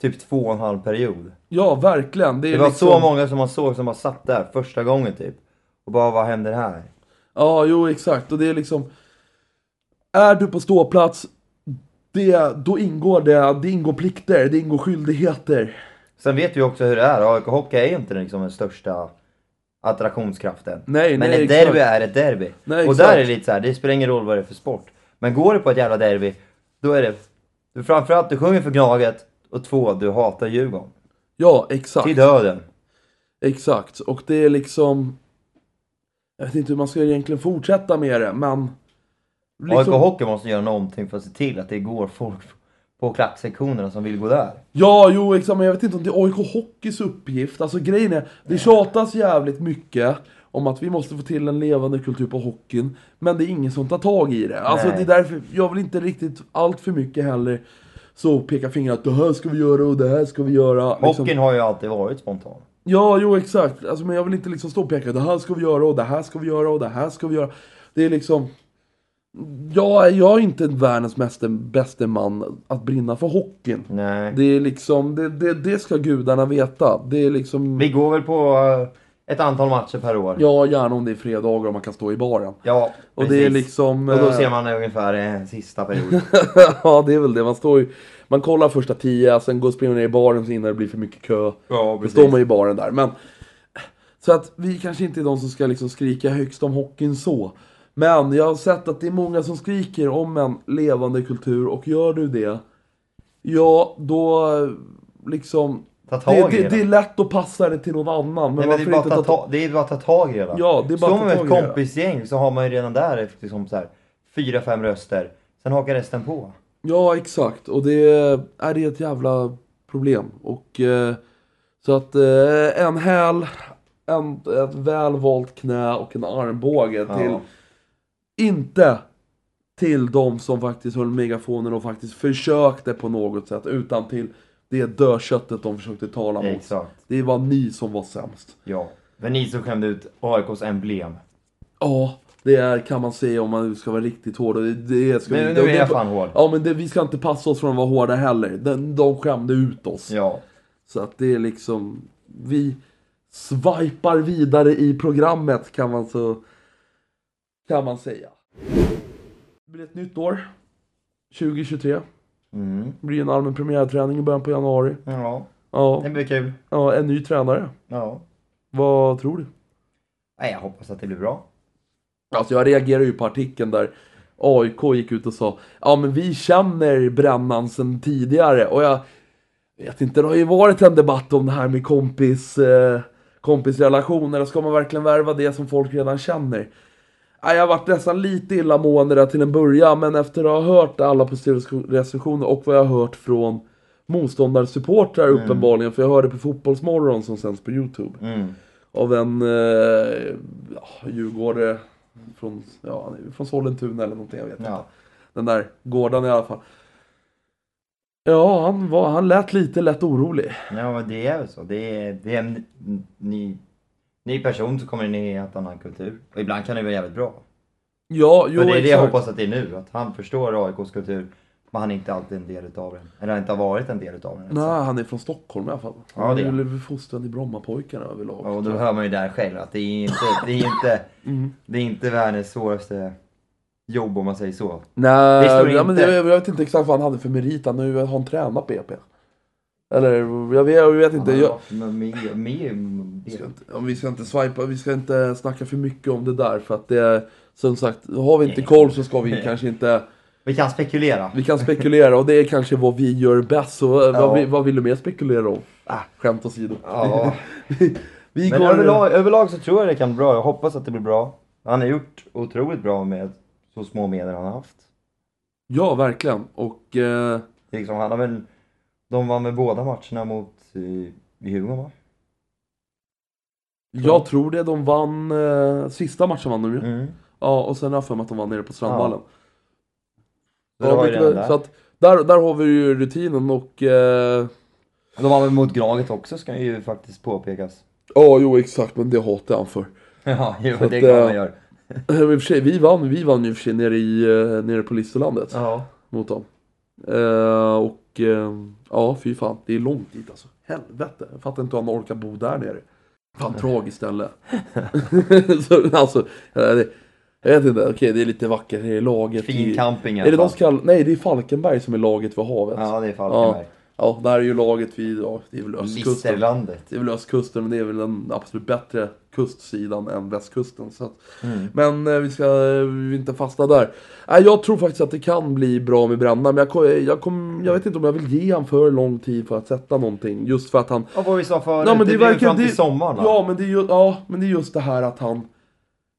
[SPEAKER 2] typ två och en halv period.
[SPEAKER 1] Ja, verkligen. Det, är
[SPEAKER 2] Det var
[SPEAKER 1] liksom,
[SPEAKER 2] så många som man såg som bara satt där första gången typ. Och bara vad händer här?
[SPEAKER 1] Ja, jo exakt. Och det är liksom... Är du på ståplats, det, då ingår det, det ingår plikter, det ingår skyldigheter.
[SPEAKER 2] Sen vet vi också hur det är. AIK Hockey är ju inte liksom den största attraktionskraften.
[SPEAKER 1] Nej,
[SPEAKER 2] Men
[SPEAKER 1] nej
[SPEAKER 2] ett
[SPEAKER 1] exakt.
[SPEAKER 2] derby är ett derby.
[SPEAKER 1] Nej,
[SPEAKER 2] och där är det lite så här, det spelar ingen roll vad det är för sport. Men går du på ett jävla derby, då är det... Du, framförallt, du sjunger för Gnaget och två, du hatar Djurgården.
[SPEAKER 1] Ja, exakt.
[SPEAKER 2] Till döden.
[SPEAKER 1] Exakt, och det är liksom... Jag vet inte hur man ska egentligen fortsätta med det, men...
[SPEAKER 2] AIK
[SPEAKER 1] Liksom,
[SPEAKER 2] Hockey måste göra någonting för att se till att det går folk på klacksektionerna som vill gå där.
[SPEAKER 1] ja, jo exakt, men jag vet inte om det är AIK Hockeys uppgift. Alltså grejen är, det tjatas jävligt mycket om att vi måste få till en levande kultur på hockeyn. Men det är ingen som tar tag i det. Alltså
[SPEAKER 2] Nej.
[SPEAKER 1] det är därför, jag vill inte riktigt allt för mycket heller så peka finger att det här ska vi göra och det här ska vi göra. Liksom.
[SPEAKER 2] Hockeyn har ju alltid varit spontan.
[SPEAKER 1] Ja, jo exakt. Alltså, men jag vill inte liksom stå och peka, det här ska vi göra och det här ska vi göra och det här ska vi göra. Det är liksom... Jag, jag är inte världens meste, bäste man att brinna för hockeyn.
[SPEAKER 2] Nej.
[SPEAKER 1] Det är liksom, det, det, det ska gudarna veta. Det är liksom...
[SPEAKER 2] Vi går väl på eh, ett antal matcher per år.
[SPEAKER 1] Ja, gärna om det är fredagar och man kan stå i baren.
[SPEAKER 2] Ja,
[SPEAKER 1] Och det är
[SPEAKER 2] precis.
[SPEAKER 1] liksom...
[SPEAKER 2] Och då
[SPEAKER 1] eh,
[SPEAKER 2] ser man ungefär eh, sista perioden. *laughs*
[SPEAKER 1] ja, det är väl det. Man står ju... Man kollar första tio, sen går och springer ner i baren så innan det blir för mycket kö.
[SPEAKER 2] ja,
[SPEAKER 1] Då står man ju i baren där. Men, så att vi kanske inte är de som ska liksom skrika högst om hockeyn så. Men jag har sett att det är många som skriker om en levande kultur och gör du det, ja då liksom
[SPEAKER 2] Ta tag
[SPEAKER 1] Det,
[SPEAKER 2] i
[SPEAKER 1] det,
[SPEAKER 2] det.
[SPEAKER 1] är lätt att passa det till någon annan. Men
[SPEAKER 2] Nej, men det, är
[SPEAKER 1] inte
[SPEAKER 2] ta,
[SPEAKER 1] ta
[SPEAKER 2] det är bara att ta tag i det då.
[SPEAKER 1] Ja, det är bara
[SPEAKER 2] Står man med ett kompisgäng så har man ju redan där efter som så här, fyra, fem röster. Sen hakar resten på.
[SPEAKER 1] Ja, exakt. Och det är det är ett jävla problem. Och eh, så att eh, en häl, en, ett väl valt knä och en armbåge
[SPEAKER 2] Ja.
[SPEAKER 1] till inte till de som faktiskt höll megafonen och faktiskt försökte på något sätt utan till det dödköttet de försökte tala mot.
[SPEAKER 2] Exakt.
[SPEAKER 1] Det var ni som var sämst.
[SPEAKER 2] Ja. Men ni som skämde ut AIKs emblem.
[SPEAKER 1] Ja, det är, kan man säga om man ska vara riktigt hård. Det, det ska
[SPEAKER 2] Nu,
[SPEAKER 1] vi,
[SPEAKER 2] nu
[SPEAKER 1] det-
[SPEAKER 2] är jag
[SPEAKER 1] det-
[SPEAKER 2] fan hård.
[SPEAKER 1] Ja men det, vi ska inte passa oss från att vara hårda heller. De, de skämde ut oss.
[SPEAKER 2] Ja.
[SPEAKER 1] Så att det är liksom, vi swipar vidare i programmet kan man så, kan man säga. Det blir ett nytt år. 2023.
[SPEAKER 2] Mm.
[SPEAKER 1] Det blir en allmän premiärträning i början på januari.
[SPEAKER 2] Ja.
[SPEAKER 1] Ja,
[SPEAKER 2] Det blir kul.
[SPEAKER 1] ja en ny tränare.
[SPEAKER 2] Ja.
[SPEAKER 1] Vad tror du?
[SPEAKER 2] Nej, jag hoppas att det blir bra.
[SPEAKER 1] Alltså jag reagerar ju på artikeln där AIK gick ut och sa Ja men vi känner Brännan sen tidigare och jag vet inte, det har ju varit en debatt om det här med kompis, eh, kompisrelationer. Ska man verkligen värva det som folk redan känner? Jag har varit nästan lite illamående där till en början men efter att ha hört alla positiva recensioner och vad jag har hört från motståndarsupportrar uppenbarligen, för jag hörde på Fotbollsmorgon som sänds på Youtube
[SPEAKER 2] Mm.
[SPEAKER 1] av en eh, ja, djurgårdare från, ja, från Sollentuna eller någonting, jag vet inte.
[SPEAKER 2] Ja.
[SPEAKER 1] Den där gården i alla fall. Ja, han, var, han lät lite lätt orolig.
[SPEAKER 2] ja, det är väl så. Det är, det är en ny, ny person som kommer in i en annan kultur. Och ibland kan det vara jävligt bra.
[SPEAKER 1] Ja, jo
[SPEAKER 2] och det är det jag
[SPEAKER 1] exakt.
[SPEAKER 2] hoppas att det är nu. Att han förstår AIKs kultur. Men han är inte alltid en del utav den. Eller inte har varit en del utav den.
[SPEAKER 1] Nej, han är från Stockholm i alla fall.
[SPEAKER 2] Ja,
[SPEAKER 1] Han
[SPEAKER 2] det
[SPEAKER 1] är väl fostrad i Brommapojkarna överlag.
[SPEAKER 2] Och då hör man ju där själv att det är inte, det är inte, *laughs*
[SPEAKER 1] Mm.
[SPEAKER 2] det är inte världens svåraste jobb om man säger så.
[SPEAKER 1] Nej,
[SPEAKER 2] Det
[SPEAKER 1] ja, men
[SPEAKER 2] inte.
[SPEAKER 1] det, jag vet inte exakt vad han hade för merit. Han har ju han tränat BP. Eller jag vet, jag vet inte. Jag,
[SPEAKER 2] Men
[SPEAKER 1] vi ska inte, om vi ska inte swipa, vi ska inte snacka för mycket om det där för att det är som sagt, har vi inte koll så ska vi kanske inte
[SPEAKER 2] Vi kan spekulera.
[SPEAKER 1] Vi kan spekulera och det är kanske vad vi gör bäst. Så eh,
[SPEAKER 2] Ja.
[SPEAKER 1] vad, vi, vad vill du mer spekulera om? Ah, skämt åsido.
[SPEAKER 2] Ja. *laughs*
[SPEAKER 1] vi
[SPEAKER 2] Men
[SPEAKER 1] går...
[SPEAKER 2] överlag, överlag så tror jag det kan bli bra. Jag hoppas att det blir bra. Han har gjort otroligt bra med så små medel han har haft.
[SPEAKER 1] Ja, verkligen. Och eh,
[SPEAKER 2] Liksom, han har väl, de vann med båda matcherna mot eh, i Djurgården va?
[SPEAKER 1] jag tror det. De vann... Eh, sista matchen vann de ju.
[SPEAKER 2] Mm.
[SPEAKER 1] Ja, och sen har jag för mig att de vann nere på Strandvallen.
[SPEAKER 2] Så
[SPEAKER 1] mycket
[SPEAKER 2] redan
[SPEAKER 1] väl.
[SPEAKER 2] där.
[SPEAKER 1] så att där, där har vi ju rutinen och... Eh,
[SPEAKER 2] De vann väl mot Gnaget också ska ju faktiskt påpekas.
[SPEAKER 1] Ja, jo exakt, men det hatar han för. *laughs*
[SPEAKER 2] Ja, jo,
[SPEAKER 1] Så
[SPEAKER 2] det kan
[SPEAKER 1] eh,
[SPEAKER 2] man göra. *laughs*
[SPEAKER 1] I och för sig, vi vann, vi vann ju i och för sig nere, i, eh, nere på Listerlandet
[SPEAKER 2] Ja.
[SPEAKER 1] mot dem. Eh, och eh, ja, fy fan, det är långt dit alltså. Helvete, jag fattar inte hur han orkar bo där nere. Fan, tragiskt ställe. *laughs* så, alltså, det, jag vet inte, okej det är lite vackert, det är laget
[SPEAKER 2] Fin camping i
[SPEAKER 1] Är det
[SPEAKER 2] alla
[SPEAKER 1] de
[SPEAKER 2] fall.
[SPEAKER 1] som kallar, nej det är Falkenberg som är laget vid havet.
[SPEAKER 2] Ja, det är Falkenberg.
[SPEAKER 1] Ja, där är ju laget vid, ja, det är väl östkusten. Det är väl östkusten, men det är väl den absolut bättre kustsidan än västkusten. Så att,
[SPEAKER 2] Mm.
[SPEAKER 1] Men eh, vi ska eh, vi inte fastna där. Nej, jag tror faktiskt att det kan bli bra med Bränna, men jag, ko- jag, kom, jag vet inte om jag vill ge han för lång tid för att sätta någonting. Just för att han...
[SPEAKER 2] Ja, vad vi sa förut,
[SPEAKER 1] Ja, men
[SPEAKER 2] det,
[SPEAKER 1] det verkar-
[SPEAKER 2] fram till
[SPEAKER 1] det-
[SPEAKER 2] sommaren va?
[SPEAKER 1] Ja men, det är ju, ja, men det är just det här att han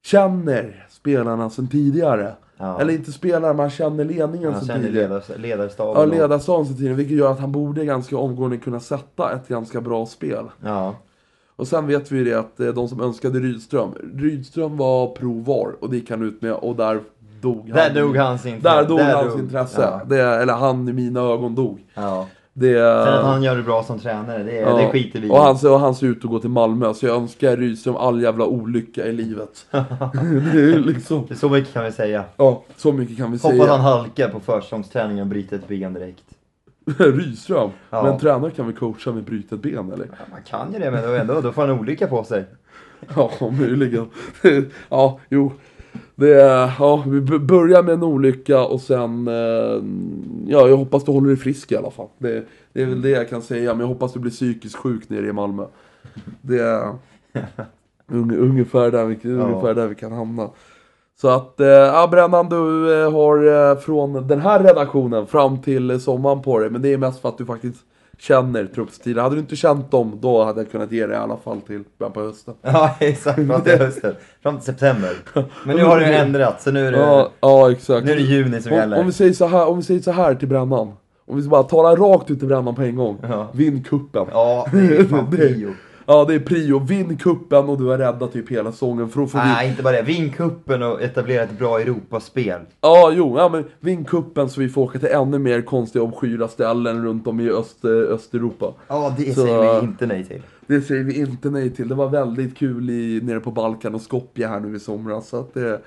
[SPEAKER 1] känner spelarna sedan tidigare.
[SPEAKER 2] Ja.
[SPEAKER 1] Eller inte spelarna, men han känner ledningen
[SPEAKER 2] Han
[SPEAKER 1] sedan
[SPEAKER 2] känner
[SPEAKER 1] tidigare.
[SPEAKER 2] ledars, ledarstaben.
[SPEAKER 1] Ja, ledarstaben sedan tidigare, vilket gör att han borde ganska omgående kunna sätta ett ganska bra spel.
[SPEAKER 2] Ja.
[SPEAKER 1] Och sen vet vi ju det att eh, de som önskade Rydström, Rydström var provar och det gick han ut med och där dog han.
[SPEAKER 2] Där dog hans intresse.
[SPEAKER 1] Där dog hans
[SPEAKER 2] dog-
[SPEAKER 1] intresse.
[SPEAKER 2] Ja.
[SPEAKER 1] Det, eller han i mina ögon dog.
[SPEAKER 2] ja.
[SPEAKER 1] Det,
[SPEAKER 2] Sen att han gör det bra som tränare, det,
[SPEAKER 1] ja.
[SPEAKER 2] det skiter vi i.
[SPEAKER 1] Och han, och han ser ut att gå till Malmö, så jag önskar Rydström all jävla olycka i livet. *laughs* det är liksom,
[SPEAKER 2] Så mycket kan vi säga.
[SPEAKER 1] ja, så mycket kan vi
[SPEAKER 2] Hoppas
[SPEAKER 1] säga.
[SPEAKER 2] han halkar på försäsongsträningen och bryter ett ben direkt. *laughs*
[SPEAKER 1] Rydström?
[SPEAKER 2] Ja.
[SPEAKER 1] Men tränare kan väl coacha med brutet ben eller?
[SPEAKER 2] Ja, man kan ju det men då, ändå, då får han olycka på sig. *laughs*
[SPEAKER 1] Ja, möjligen. ja, jo. Det ja, vi börjar med en olycka och sen, eh, ja jag hoppas du håller dig frisk i alla fall. Det, det är väl det jag kan säga, men jag hoppas du blir psykiskt sjuk nere i Malmö. Det är *laughs* un, ungefär, där vi, ungefär där vi kan hamna. Så att, eh, ja Brännan du eh, har från den här redaktionen fram till sommaren på dig, men det är mest för att du faktiskt känner truppstilen. Hade du inte känt dem, då hade jag kunnat ge det i alla fall till början på hösten.
[SPEAKER 2] Ja, exakt. Fram till hösten. Fram till september. Men nu har det ju *laughs* ändrat, så nu är det,
[SPEAKER 1] Ja, ja exakt.
[SPEAKER 2] nu är det juni som
[SPEAKER 1] Om,
[SPEAKER 2] gäller.
[SPEAKER 1] om, vi säger så här, om vi säger så här till brännan. Om vi bara talar rakt ut till brännan på en gång.
[SPEAKER 2] Ja.
[SPEAKER 1] Vinn kuppen.
[SPEAKER 2] Ja, det är fan *laughs*
[SPEAKER 1] Det-. Ja, det är prio. Vinn kuppen och du har räddat typ hela säsongen. För får vi...
[SPEAKER 2] Nej, inte bara det. Vinn kuppen och etablera ett bra Europaspel.
[SPEAKER 1] Ja, jo, ja, men vinn kuppen så vi får åka till ännu mer konstiga obskyra ställen runt om i Öst, Östeuropa.
[SPEAKER 2] Ja, det
[SPEAKER 1] Så-
[SPEAKER 2] säger vi inte nej till.
[SPEAKER 1] Det säger vi inte nej till. Det var väldigt kul i, nere på Balkan och Skopje här nu i somras. Så att det,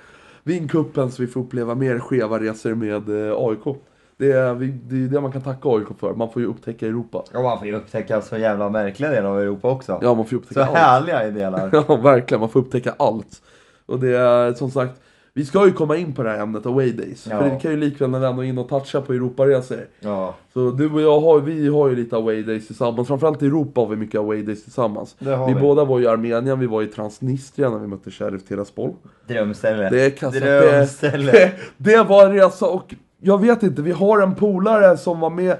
[SPEAKER 1] vinn kuppen så vi får uppleva mer skeva resor med eh, AIK. Det är, det är det man kan tacka AIK för. Man får ju upptäcka Europa.
[SPEAKER 2] Och man får ju upptäcka så jävla märkliga delar av Europa också.
[SPEAKER 1] Ja, man får ju
[SPEAKER 2] så
[SPEAKER 1] upptäcka allt.
[SPEAKER 2] härliga delar. *laughs*
[SPEAKER 1] Ja, verkligen. Man får upptäcka allt. Och det är som sagt, vi ska ju komma in på det här ämnet Away Days.
[SPEAKER 2] Ja.
[SPEAKER 1] För vi kan ju likväl ändå inne och toucha på Europaresor.
[SPEAKER 2] Ja,
[SPEAKER 1] Så du och jag har, vi har ju lite away days tillsammans. Framförallt i Europa har vi mycket away days tillsammans.
[SPEAKER 2] det
[SPEAKER 1] Vi
[SPEAKER 2] vi.
[SPEAKER 1] båda var i Armenien, vi var i Transnistria när vi mötte Sheriff Tiraspol.
[SPEAKER 2] Drömställe.
[SPEAKER 1] Det är kastat,
[SPEAKER 2] Drömställe. *laughs*
[SPEAKER 1] det, det var en resa och jag vet inte, vi har en polare som var med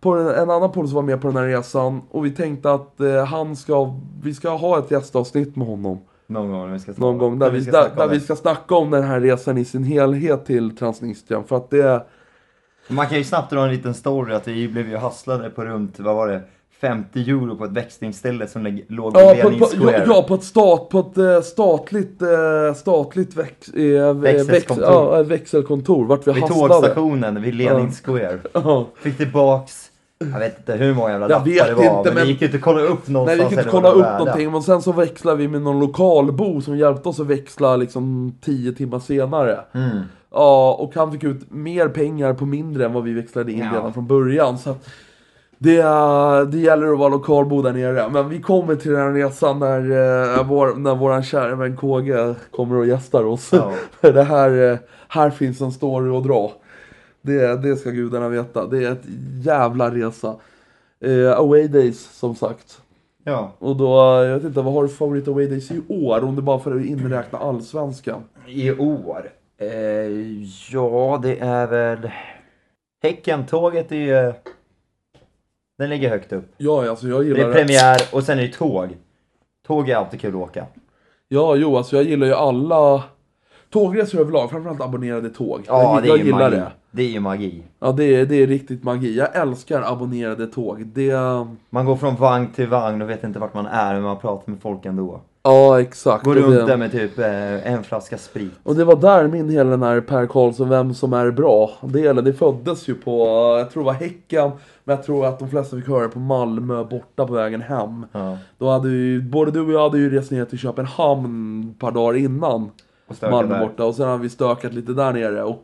[SPEAKER 1] på den, en annan polare som var med på den här resan och vi tänkte att eh, han ska, vi ska ha ett gästavsnitt med honom.
[SPEAKER 2] Någon gång vi ska snacka
[SPEAKER 1] Någon gång där, vi,
[SPEAKER 2] ska
[SPEAKER 1] där, där vi ska snacka om den här resan i sin helhet till Transnistrien. För att det,
[SPEAKER 2] Man kan ju snabbt dra en liten story att vi blev ju hasslade på runt, vad var det, 50 euro på ett växlingsställe som låg vid
[SPEAKER 1] Ja, på,
[SPEAKER 2] Lenin Square.
[SPEAKER 1] ja, ja, på ett, stat, på ett eh, statligt, eh, statligt väx, eh, väx,
[SPEAKER 2] Växelkontor.
[SPEAKER 1] ja, växelkontor. Vart vi
[SPEAKER 2] Vid
[SPEAKER 1] hasslade.
[SPEAKER 2] tågstationen vid Lenin Square. *laughs*
[SPEAKER 1] Ja.
[SPEAKER 2] Fick tillbaks, jag vet inte hur många jävla
[SPEAKER 1] Jag
[SPEAKER 2] lappar
[SPEAKER 1] vet
[SPEAKER 2] det var,
[SPEAKER 1] inte,
[SPEAKER 2] men,
[SPEAKER 1] men-
[SPEAKER 2] vi gick inte kolla upp någonstans.
[SPEAKER 1] Nej vi kunde inte kolla upp
[SPEAKER 2] värda.
[SPEAKER 1] någonting, men sen så växlade vi med någon lokalbo som hjälpte oss att växla liksom 10 timmar senare.
[SPEAKER 2] Mm.
[SPEAKER 1] Ja, och han fick ut mer pengar på mindre än vad vi växlade in
[SPEAKER 2] Ja.
[SPEAKER 1] redan från början. Så det, eh, det gäller att vara lokalbo där nere. Men vi kommer till den här resan när, eh, vår, när våran kära vän KG kommer och gästar oss.
[SPEAKER 2] Ja. *laughs*
[SPEAKER 1] För det här, eh, här finns en story att dra. Det, det ska gudarna veta. Det är ett jävla resa. Eh, away days som sagt.
[SPEAKER 2] ja.
[SPEAKER 1] Och då, jag vet inte, vad har du för favorit away days i år? Om du bara får inräkna allsvenskan.
[SPEAKER 2] I år? Eh, ja, det är väl... Häcken-tåget är ju... Den ligger högt upp.
[SPEAKER 1] Ja, alltså jag
[SPEAKER 2] Det
[SPEAKER 1] gillar
[SPEAKER 2] är premiär och sen är det tåg. Tåg är alltid kul att åka.
[SPEAKER 1] Ja, jo, alltså jag gillar ju alla tågresor överlag, framförallt abonnerade tåg.
[SPEAKER 2] Ja,
[SPEAKER 1] jag,
[SPEAKER 2] det är
[SPEAKER 1] jag
[SPEAKER 2] magi.
[SPEAKER 1] det.
[SPEAKER 2] Det är ju magi.
[SPEAKER 1] Ja, det är, det är riktigt magi. Jag älskar abonnerade tåg. Det...
[SPEAKER 2] Man går från vagn till vagn och vet inte vart man är men man pratar med folk ändå.
[SPEAKER 1] Ja, exakt.
[SPEAKER 2] Går runt
[SPEAKER 1] det,
[SPEAKER 2] där med typ eh, en flaska sprit.
[SPEAKER 1] och det var där min hela den här Per Karlsson, vem som är bra delen, det föddes ju på, jag tror det var Häcken, men jag tror att de flesta fick höra det på Malmö borta på vägen hem.
[SPEAKER 2] Ja.
[SPEAKER 1] Då hade ju, både du och jag hade ju rest ner till Köpenhamn ett par dagar innan.
[SPEAKER 2] Och
[SPEAKER 1] Malmö
[SPEAKER 2] där.
[SPEAKER 1] borta och sen har vi stökat lite där nere och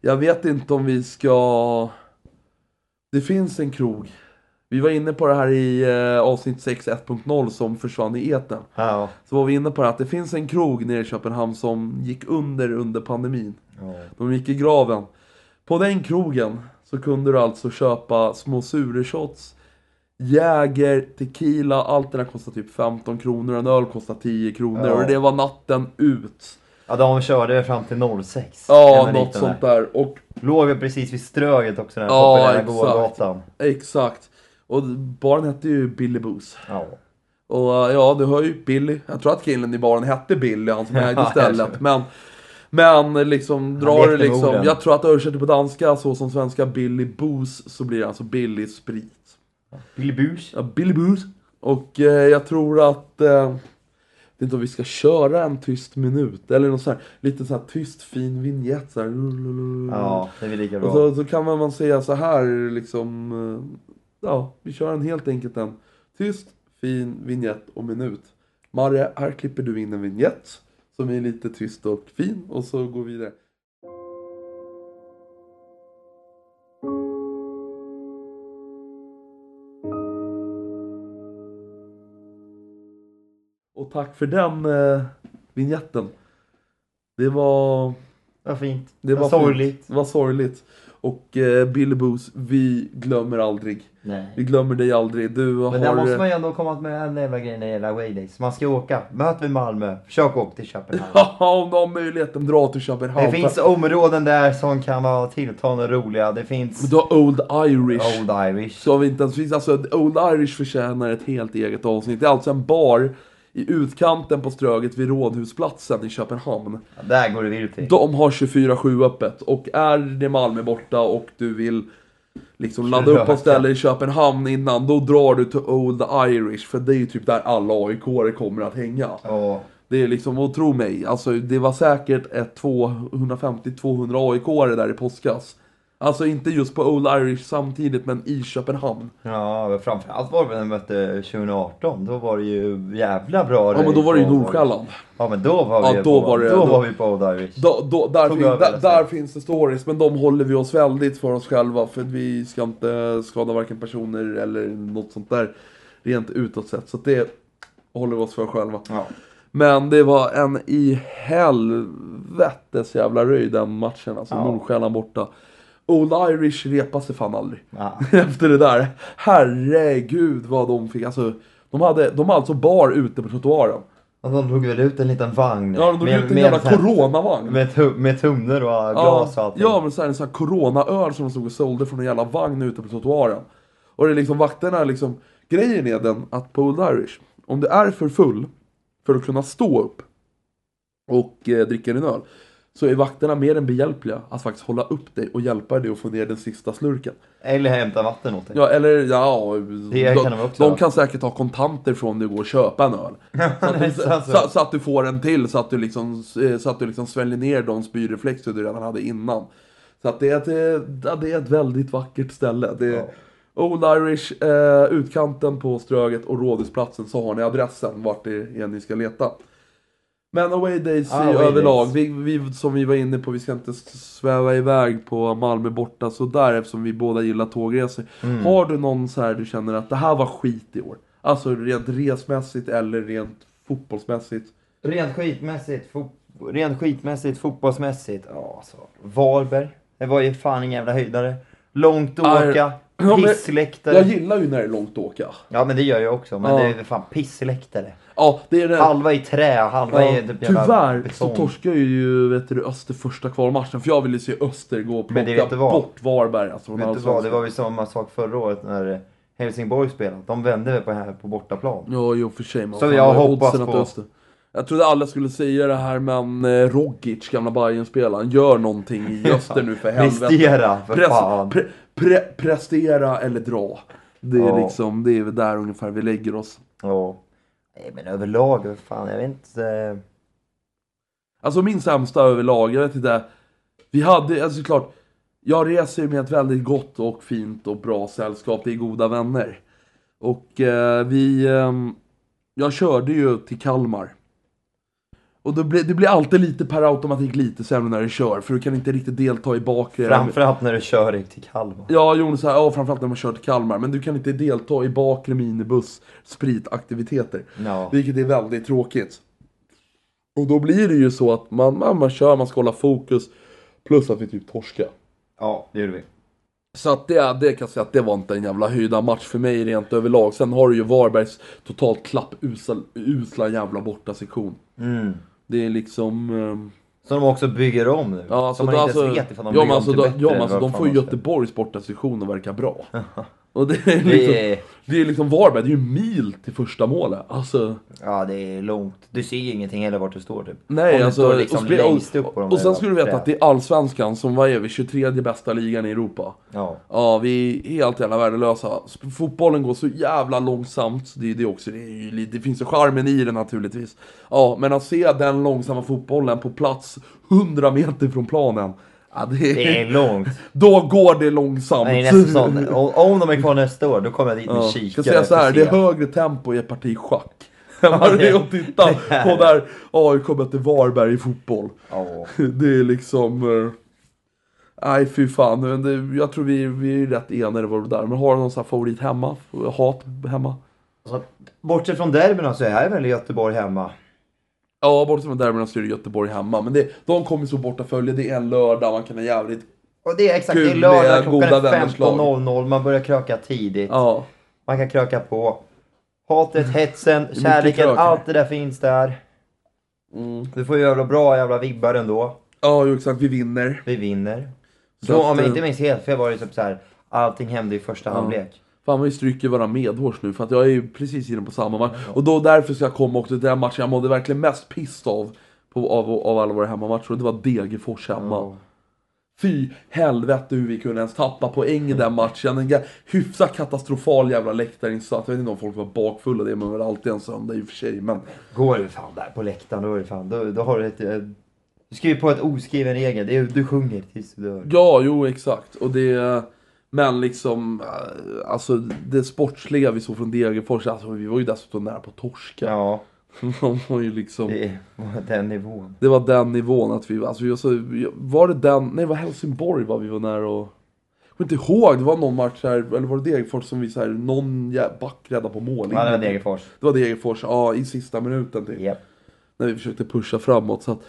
[SPEAKER 1] jag vet inte om vi ska... Det finns en krog. Vi var inne på det här i eh, avsnitt 6 1.0 som försvann i etern.
[SPEAKER 2] Ja.
[SPEAKER 1] Så var vi inne på det att det finns en krog nere i Köpenhamn som gick under under pandemin.
[SPEAKER 2] Ja.
[SPEAKER 1] De gick i graven. På den krogen så kunde du alltså köpa små sureshots, Jäger, tequila, allt det där kostar typ 15 kronor, en öl kostar 10 kronor
[SPEAKER 2] Ja.
[SPEAKER 1] och det var natten ut.
[SPEAKER 2] ja, de körde fram till 06.
[SPEAKER 1] Ja, något sånt där. Och
[SPEAKER 2] Låg precis vid Ströget också, den här
[SPEAKER 1] Ja,
[SPEAKER 2] populära gågatan.
[SPEAKER 1] exakt. Och baren hette ju Billy Boos.
[SPEAKER 2] Ja.
[SPEAKER 1] Och äh, ja, du hör ju Billy. Jag tror att killen i baren hette Billy, han som *laughs* ägde stället. Men, men liksom, drar
[SPEAKER 2] med
[SPEAKER 1] liksom.
[SPEAKER 2] orden.
[SPEAKER 1] Jag tror att översätter på danska så som svenska Billy Boos så blir det alltså Billy Sprit.
[SPEAKER 2] Billy Bush.
[SPEAKER 1] Ja, Billy Boos. Och eh, jag tror att... Eh, jag vet inte om vi ska köra en tyst minut. Eller någon sån här, lite sån här tyst fin vignett så här.
[SPEAKER 2] Ja, det är väl lika
[SPEAKER 1] Och
[SPEAKER 2] bra.
[SPEAKER 1] så, så kan man säga så här liksom, eh, ja, vi kör en helt enkelt en tyst, fin vignett och minut. Marre, här klipper du in en vignett som är lite tyst och fin och så går vi vidare. Och tack för den eh, vignetten. Det var
[SPEAKER 2] Vad fint.
[SPEAKER 1] det
[SPEAKER 2] Vad
[SPEAKER 1] var
[SPEAKER 2] sorgligt.
[SPEAKER 1] fint. Det var sorgligt. Och eh, Billy Boos, vi glömmer aldrig.
[SPEAKER 2] Nej.
[SPEAKER 1] Vi glömmer dig aldrig. Du
[SPEAKER 2] Men
[SPEAKER 1] har...
[SPEAKER 2] där måste man ju ändå komma med en jävla grej när det gäller away days. Man ska åka. Möt vi Malmö. Försök åka till Köpenhamn. *laughs*
[SPEAKER 1] Haha, om du har möjligheten, dra till Köpenhamn.
[SPEAKER 2] Det finns områden där som kan vara tilltalande roliga. Det finns
[SPEAKER 1] Du har Old Irish.
[SPEAKER 2] Old Irish.
[SPEAKER 1] Så vi inte ens finns, alltså Old Irish förtjänar ett helt eget avsnitt. Det är alltså en bar i utkanten på Ströget vid Rådhusplatsen i Köpenhamn.
[SPEAKER 2] Ja, där går det vilt till.
[SPEAKER 1] De har 24-7 öppet och är det Malmö borta och du vill liksom ladda upp på ställe i Köpenhamn innan, då drar du till Old Irish för det är ju typ där alla aik kommer att hänga.
[SPEAKER 2] Och
[SPEAKER 1] Det är liksom, och tro mig, alltså det var säkert ett 250-200 aik där i påskas. Alltså inte just på Old Irish samtidigt, men i Köpenhamn.
[SPEAKER 2] Ja, framförallt var det när vi mötte 2018. Då var det ju jävla bra
[SPEAKER 1] Ja men då var det ju Nordsjälland.
[SPEAKER 2] Ja men då var vi
[SPEAKER 1] Ja, då
[SPEAKER 2] på,
[SPEAKER 1] var det-
[SPEAKER 2] då
[SPEAKER 1] då-
[SPEAKER 2] var vi på Old Irish.
[SPEAKER 1] Då, då, där, fin, där, där finns det stories, men de håller vi oss väldigt för oss själva för vi ska inte skada varken personer eller något sånt där rent utåt sett. Så det håller vi oss för själva.
[SPEAKER 2] Ja.
[SPEAKER 1] Men det var en i helvetes jävla röj den matchen, alltså
[SPEAKER 2] Ja.
[SPEAKER 1] Nordsjälland borta. Old Irish repade sig fan aldrig.
[SPEAKER 2] Ja. *laughs*
[SPEAKER 1] Efter det där. Herregud vad de fick, alltså. De hade, de hade alltså bar ute på trottoaren.
[SPEAKER 2] De drog väl ut en liten vagn.
[SPEAKER 1] Ja, de drog
[SPEAKER 2] Med-
[SPEAKER 1] ut en jävla coronavagn.
[SPEAKER 2] Med, tu- med tunnor och glas och allting.
[SPEAKER 1] Ja, men så här, en sån här coronaöl som de stod och sålde från en jävla vagn ute på trottoaren. Och det är liksom vakterna liksom, grejen är den att på Old Irish, om du är för full för att kunna stå upp och eh, dricka din öl, så är vakterna mer än behjälpliga att faktiskt hålla upp dig och hjälpa dig att få ner den sista slurken.
[SPEAKER 2] Eller hämta vatten åt dig.
[SPEAKER 1] Ja, eller ja,
[SPEAKER 2] Det
[SPEAKER 1] de,
[SPEAKER 2] kan de
[SPEAKER 1] de kan säkert ha kontanter från dig och gå och köpa en öl. *laughs* Så att, du,
[SPEAKER 2] Så
[SPEAKER 1] så, att du får en till, så att du liksom, så att du liksom sväljer ner de spyreflexer du redan hade innan. Så att det är ett, eh, det är ett väldigt vackert ställe. Det
[SPEAKER 2] Ja.
[SPEAKER 1] Old Irish, eh, utkanten på Ströget och Rådhusplatsen så har ni adressen vart det är ni ska leta. Men away days
[SPEAKER 2] Ah, away
[SPEAKER 1] överlag,
[SPEAKER 2] days.
[SPEAKER 1] vi, vi, som vi var inne på, vi ska inte sväva iväg på Malmö borta sådär eftersom vi båda gillar tågresor.
[SPEAKER 2] Mm.
[SPEAKER 1] Har du någon så här du känner att det här var skit i år? Alltså rent resmässigt eller rent fotbollsmässigt?
[SPEAKER 2] Rent skitmässigt, fo- rent skitmässigt, fotbollsmässigt. Ja, alltså. Varberg. Det var ju fan ingen jävla höjdare. Långt åka.
[SPEAKER 1] Men-
[SPEAKER 2] Pissläktare.
[SPEAKER 1] Jag gillar ju när det är långt att åka.
[SPEAKER 2] Ja men det gör jag också. Men
[SPEAKER 1] Ja.
[SPEAKER 2] det är fan pissläktare.
[SPEAKER 1] Ja, det är det.
[SPEAKER 2] Halva i trä, halva
[SPEAKER 1] Ja,
[SPEAKER 2] i typ
[SPEAKER 1] tyvärr så
[SPEAKER 2] betong.
[SPEAKER 1] torskar ju vet du, Öster första kvalmatchen för jag ville se Öster gå och plocka bort Varberg. Alltså,
[SPEAKER 2] Vet du vad, det var ju samma sak förra året när Helsingborg spelade. De vände väl på här på bortaplan.
[SPEAKER 1] Ja, jo för sig. Men
[SPEAKER 2] Så jag hoppas på-
[SPEAKER 1] Öster... Jag trodde alla skulle säga det här men eh, Rogic, gamla Bayern-spelaren, gör någonting i *laughs* Öster nu för helvete.
[SPEAKER 2] Prestera för
[SPEAKER 1] Press,
[SPEAKER 2] fan.
[SPEAKER 1] pre, pre, prestera eller dra. Det är
[SPEAKER 2] Ja.
[SPEAKER 1] liksom, det är där ungefär vi lägger oss.
[SPEAKER 2] Ja. Nej men överlag, fan jag vet inte.
[SPEAKER 1] Alltså min sämsta överlag, jag vet inte. Vi hade, alltså klart. Jag reser ju med ett väldigt gott och fint och bra sällskap, det är goda vänner. Och eh, vi, Eh, jag körde ju till Kalmar. Och då blir, det blir alltid lite per automatik lite sämre när du kör, för du kan inte riktigt delta i bakre...
[SPEAKER 2] Framförallt när du kör till Kalmar.
[SPEAKER 1] Ja, Jonas, ja, framförallt när man kör till Kalmar, men du kan inte delta i bakre minibuss spritaktiviteter.
[SPEAKER 2] Ja.
[SPEAKER 1] Vilket är väldigt tråkigt. Och då blir det ju så att man, man, man kör, man ska hålla fokus. Plus att vi typ torska.
[SPEAKER 2] ja, det gjorde vi.
[SPEAKER 1] Så att det, det kan jag säga att det var inte en jävla höjda match för mig rent överlag. Sen har du ju Varbergs totalt klappusla usla jävla borta sektion.
[SPEAKER 2] Mm.
[SPEAKER 1] Det är liksom... ehm,
[SPEAKER 2] Som de också bygger om nu.
[SPEAKER 1] Ja,
[SPEAKER 2] som
[SPEAKER 1] så
[SPEAKER 2] man inte
[SPEAKER 1] alltså,
[SPEAKER 2] ens vet ifall de
[SPEAKER 1] ja,
[SPEAKER 2] bygger om
[SPEAKER 1] alltså,
[SPEAKER 2] till
[SPEAKER 1] då,
[SPEAKER 2] bättre.
[SPEAKER 1] ja, men alltså, de får ju. Göteborgs borta sektion att verka bra. *laughs* *laughs* Och det är liksom,
[SPEAKER 2] Det är,
[SPEAKER 1] det är liksom Varberg, det är ju mil till första målet. Alltså,
[SPEAKER 2] ja, det är långt. Du ser ju ingenting heller vart du står typ.
[SPEAKER 1] nej
[SPEAKER 2] du
[SPEAKER 1] alltså.
[SPEAKER 2] står liksom
[SPEAKER 1] och,
[SPEAKER 2] längst upp på de
[SPEAKER 1] och, och
[SPEAKER 2] där
[SPEAKER 1] sen ska du veta att det är Allsvenskan som, vad är vi, 23 bästa ligan i Europa.
[SPEAKER 2] Ja.
[SPEAKER 1] Ja, vi är helt jävla värdelösa. Sp- Fotbollen går så jävla långsamt. Det är det också. Det, är ju, lite- det finns ju charmen i det naturligtvis. Ja, men att se den långsamma fotbollen på plats 100 meter från planen. Ja, det är,
[SPEAKER 2] Det är långt. *laughs*
[SPEAKER 1] Då går det långsamt.
[SPEAKER 2] Nej, nästan. Om, de är kvar nästa år, då kommer jag dit med
[SPEAKER 1] Ja,
[SPEAKER 2] kikare.
[SPEAKER 1] ska säga så här, det är högre tempo i ett parti schack. *laughs* Än vad det är att titta på *laughs* där AIK möter Varberg i fotboll.
[SPEAKER 2] Ja.
[SPEAKER 1] Det är liksom... eh, Nej fy fan, men det, jag tror vi, vi är rätt enade var det där. Men har du någon sån här favorit hemma? Hat hemma?
[SPEAKER 2] Så, bortsett från derbyna så är väl Göteborg hemma.
[SPEAKER 1] Ja, bortsett från derbyna så är det Göteborg hemma. Men det, de kommer så borta följe. Det är en lördag, man kan ha jävligt
[SPEAKER 2] Och det är exakt, det är lördag klockan är
[SPEAKER 1] vänners lag.
[SPEAKER 2] 15.00, man börjar kröka tidigt.
[SPEAKER 1] Ja.
[SPEAKER 2] Man kan kröka på. Hatet, hetsen, kärleken, allt det där finns där.
[SPEAKER 1] Mm.
[SPEAKER 2] Du får ju jävla bra jävla vibbar ändå.
[SPEAKER 1] Ja, jo, exakt. Vi vinner.
[SPEAKER 2] Vi vinner.
[SPEAKER 1] Så
[SPEAKER 2] Så
[SPEAKER 1] att,
[SPEAKER 2] om jag
[SPEAKER 1] eh,
[SPEAKER 2] inte minns helt fel var det typ så här. allting hände i första
[SPEAKER 1] Ja.
[SPEAKER 2] halvlek.
[SPEAKER 1] Fan vad vi stryker våra medhårs nu för att jag är ju precis inne på samma match. Och då därför ska jag komma också till den matchen jag mådde verkligen mest pissed av. På, av, av alla våra hemmamatcher och det var Degerfors hemma.
[SPEAKER 2] Ja.
[SPEAKER 1] Fy helvete hur vi kunde ens tappa poäng i den matchen. En hyfsat katastrofal jävla läktarinsats. Jag vet inte om folk var bakfulla, det man väl alltid en söndag i och för sig. Men
[SPEAKER 2] Går du fan där på läktaren då är det fan, då, då har du ett... eh, Du skriver på ett oskriven regel, det är, du sjunger tills du dör.
[SPEAKER 1] ja, jo exakt. Och det... Men liksom, eh, alltså det sportsliga vi såg från Degerfors, alltså vi var ju dessutom nära på torska.
[SPEAKER 2] Ja, *laughs*
[SPEAKER 1] De var ju liksom...
[SPEAKER 2] det på den nivån.
[SPEAKER 1] Det var den nivån att vi, alltså, var så, var det den, nej det var Helsingborg var vi var nära och Jag kommer inte ihåg, det var någon match här, eller var det Degerfors som vi så här, någon back räddade på mål.
[SPEAKER 2] Ja, det var Degerfors.
[SPEAKER 1] Det var Degerfors, ja i sista minuten typ.
[SPEAKER 2] Japp.
[SPEAKER 1] När vi försökte pusha framåt så att,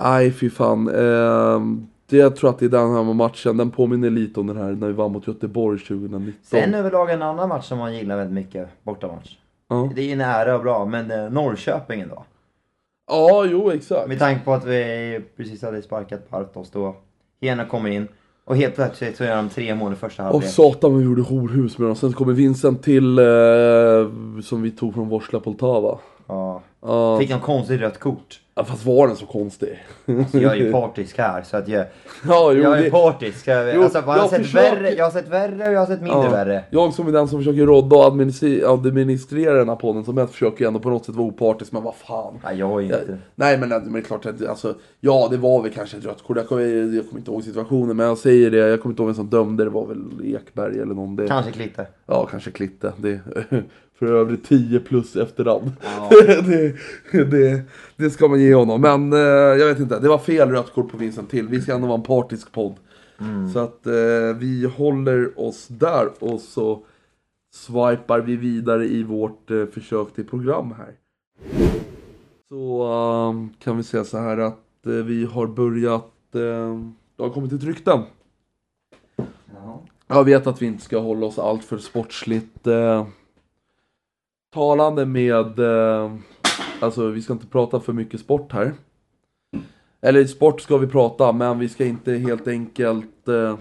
[SPEAKER 1] nej fy fan. ehm, det, jag tror att det är den här matchen, den påminner lite om den här när vi vann mot Göteborg 2019.
[SPEAKER 2] Sen överlag en annan match som man gillar väldigt mycket, bortamatch.
[SPEAKER 1] Ja,
[SPEAKER 2] Det är ju nära och bra, men eh, Norrköping ändå.
[SPEAKER 1] ja jo exakt.
[SPEAKER 2] Med tanke på att vi precis hade sparkat Partos då. Hena kommer in. Och helt plötsligt så gör de tre mål i första halvlek.
[SPEAKER 1] satan vad vi gjorde horhus med dem. Sen kommer Vincent till, eh, som vi tog från Vorsla Poltava.
[SPEAKER 2] Ja.
[SPEAKER 1] Ja,
[SPEAKER 2] Fick någon konstigt rött kort.
[SPEAKER 1] Ja, fast var den så konstig?
[SPEAKER 2] Så jag är ju *laughs* partisk här, så att jag,
[SPEAKER 1] ja, jo,
[SPEAKER 2] jag är
[SPEAKER 1] det,
[SPEAKER 2] partisk. Jag, alltså, jag, har
[SPEAKER 1] jag
[SPEAKER 2] sett
[SPEAKER 1] försöker-
[SPEAKER 2] värre, jag har sett värre och jag har sett mindre
[SPEAKER 1] Ja.
[SPEAKER 2] värre.
[SPEAKER 1] jag som är den som försöker rodda och administrera, den här podden som helst försöker ju ändå på något sätt vara opartisk, men vad fan.
[SPEAKER 2] Nej, jag är inte...
[SPEAKER 1] nej men, men det är klart att alltså, ja det var väl kanske ett rött kort, jag kommer, jag kommer inte ihåg situationen men jag säger det, jag kommer inte ihåg vem som dömde, det var väl Ekberg eller någon. Det,
[SPEAKER 2] Kanske Klitte.
[SPEAKER 1] Ja, kanske Klitte. Det, *laughs* för övrigt 10 plus efterhand.
[SPEAKER 2] Ja. *laughs*
[SPEAKER 1] det, det, det ska man ge honom. Men eh, jag vet inte, det var fel rött kort på Vincent till. Vi ska ändå vara en partisk podd. Så att eh, vi håller oss där och så swipar vi vidare i vårt eh, försök till program här. Så eh, kan vi säga så här att vi har börjat, eh, det har kommit till rykten.
[SPEAKER 2] Ja.
[SPEAKER 1] Jag vet att vi inte ska hålla oss allt för sportsligt eh, talande med... Eh, alltså vi ska inte prata för mycket sport här. Eller sport ska vi prata, men vi ska inte helt enkelt... Eh,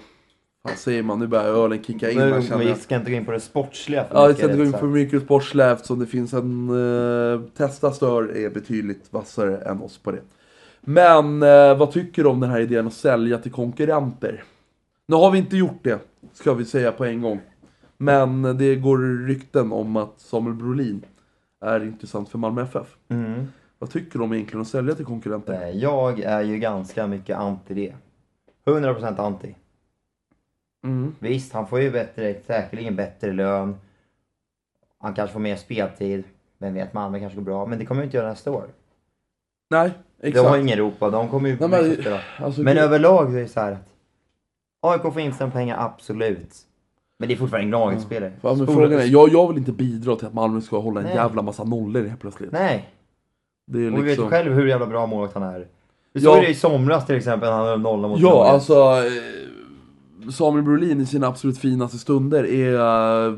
[SPEAKER 1] vad säger man? Nu börjar ölen kicka in här
[SPEAKER 2] Nu,
[SPEAKER 1] känner
[SPEAKER 2] vi ska inte gå in på det sportsliga för
[SPEAKER 1] Ja, vi ska inte gå in
[SPEAKER 2] sagt.
[SPEAKER 1] mycket sportsliga eftersom det finns en... Eh, Testastör är betydligt vassare än oss på det. Men eh, vad tycker du om den här idén att sälja till konkurrenter? Nu har vi inte gjort det, ska vi säga på en gång. Men det går rykten om att Samuel Brolin är intressant för Malmö FF.
[SPEAKER 2] Mm.
[SPEAKER 1] Vad tycker du om egentligen att sälja till konkurrenter?
[SPEAKER 2] Jag är ju ganska mycket anti det. 100% anti.
[SPEAKER 1] Mm.
[SPEAKER 2] Visst, han får ju bättre, säkerligen bättre lön. Han kanske får mer speltid. Vem vet, Malmö kanske går bra. Men det kommer ju inte göra nästa år.
[SPEAKER 1] Nej,
[SPEAKER 2] De
[SPEAKER 1] exakt.
[SPEAKER 2] har ingen Europa, de kommer ju
[SPEAKER 1] Nej, men-. Alltså,
[SPEAKER 2] Men överlag så är det så här att AIK får in sina pengar, absolut. Men det är fortfarande en Gnaget-spelare.
[SPEAKER 1] Ja, men frågan är, jag, jag vill inte bidra till att Malmö ska hålla en
[SPEAKER 2] Nej.
[SPEAKER 1] jävla massa nollor helt plötsligt.
[SPEAKER 2] Nej,
[SPEAKER 1] Det är
[SPEAKER 2] och vi vet ju
[SPEAKER 1] liksom...
[SPEAKER 2] själv hur jävla bra målvakt han är.
[SPEAKER 1] Ja.
[SPEAKER 2] såg det i somras till exempel, han höll nolla mot
[SPEAKER 1] Ja,
[SPEAKER 2] Gnaget.
[SPEAKER 1] alltså eh, Samuel Brolin i sina absolut finaste stunder är, eh,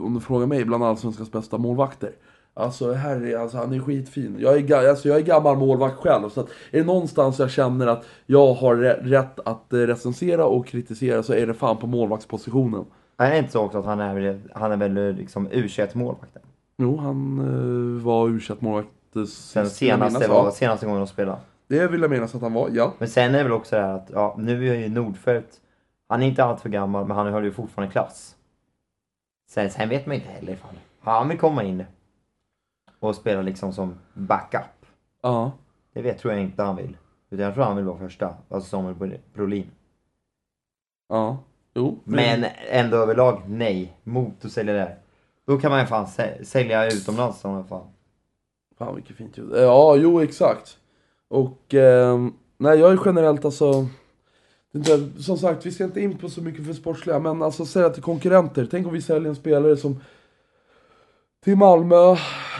[SPEAKER 1] om du frågar mig, bland allsvenskans bästa målvakter. Alltså, herre, alltså han är skitfin. Jag är, alltså, jag är gammal målvakt själv, så att är det någonstans jag känner att jag har rä- rätt att eh, recensera och kritisera så är det fan på målvaktspositionen.
[SPEAKER 2] Är det inte så också att han är, väl- han är väl liksom u målvakten
[SPEAKER 1] Jo, han eh, var u målvakt eh,
[SPEAKER 2] Den senaste, var, senaste gången de spelade.
[SPEAKER 1] Det vill jag minnas att han var, ja.
[SPEAKER 2] Men sen är det väl också det här att, ja, nu är ju Nordfeldt, han är inte allt för gammal, men han höll ju fortfarande klass. Sen, sen vet man inte heller ifall han vill komma in och spela liksom som backup.
[SPEAKER 1] Ja.
[SPEAKER 2] Det vet, tror jag inte han vill. Utan jag tror han vill vara första, alltså Samuel Bro- Brolin.
[SPEAKER 1] Ja. Jo.
[SPEAKER 2] Men ändå överlag, nej. Mot att sälja där. Då kan man ju fan sä- sälja utomlands alla fall.
[SPEAKER 1] Fan vilket fint ljud. Ja, jo exakt. Och ehm, nej, jag är generellt alltså... inte- Som sagt, vi ska inte in på så mycket för sportsliga, men alltså säga till konkurrenter. Tänk om vi säljer en spelare som... till Malmö,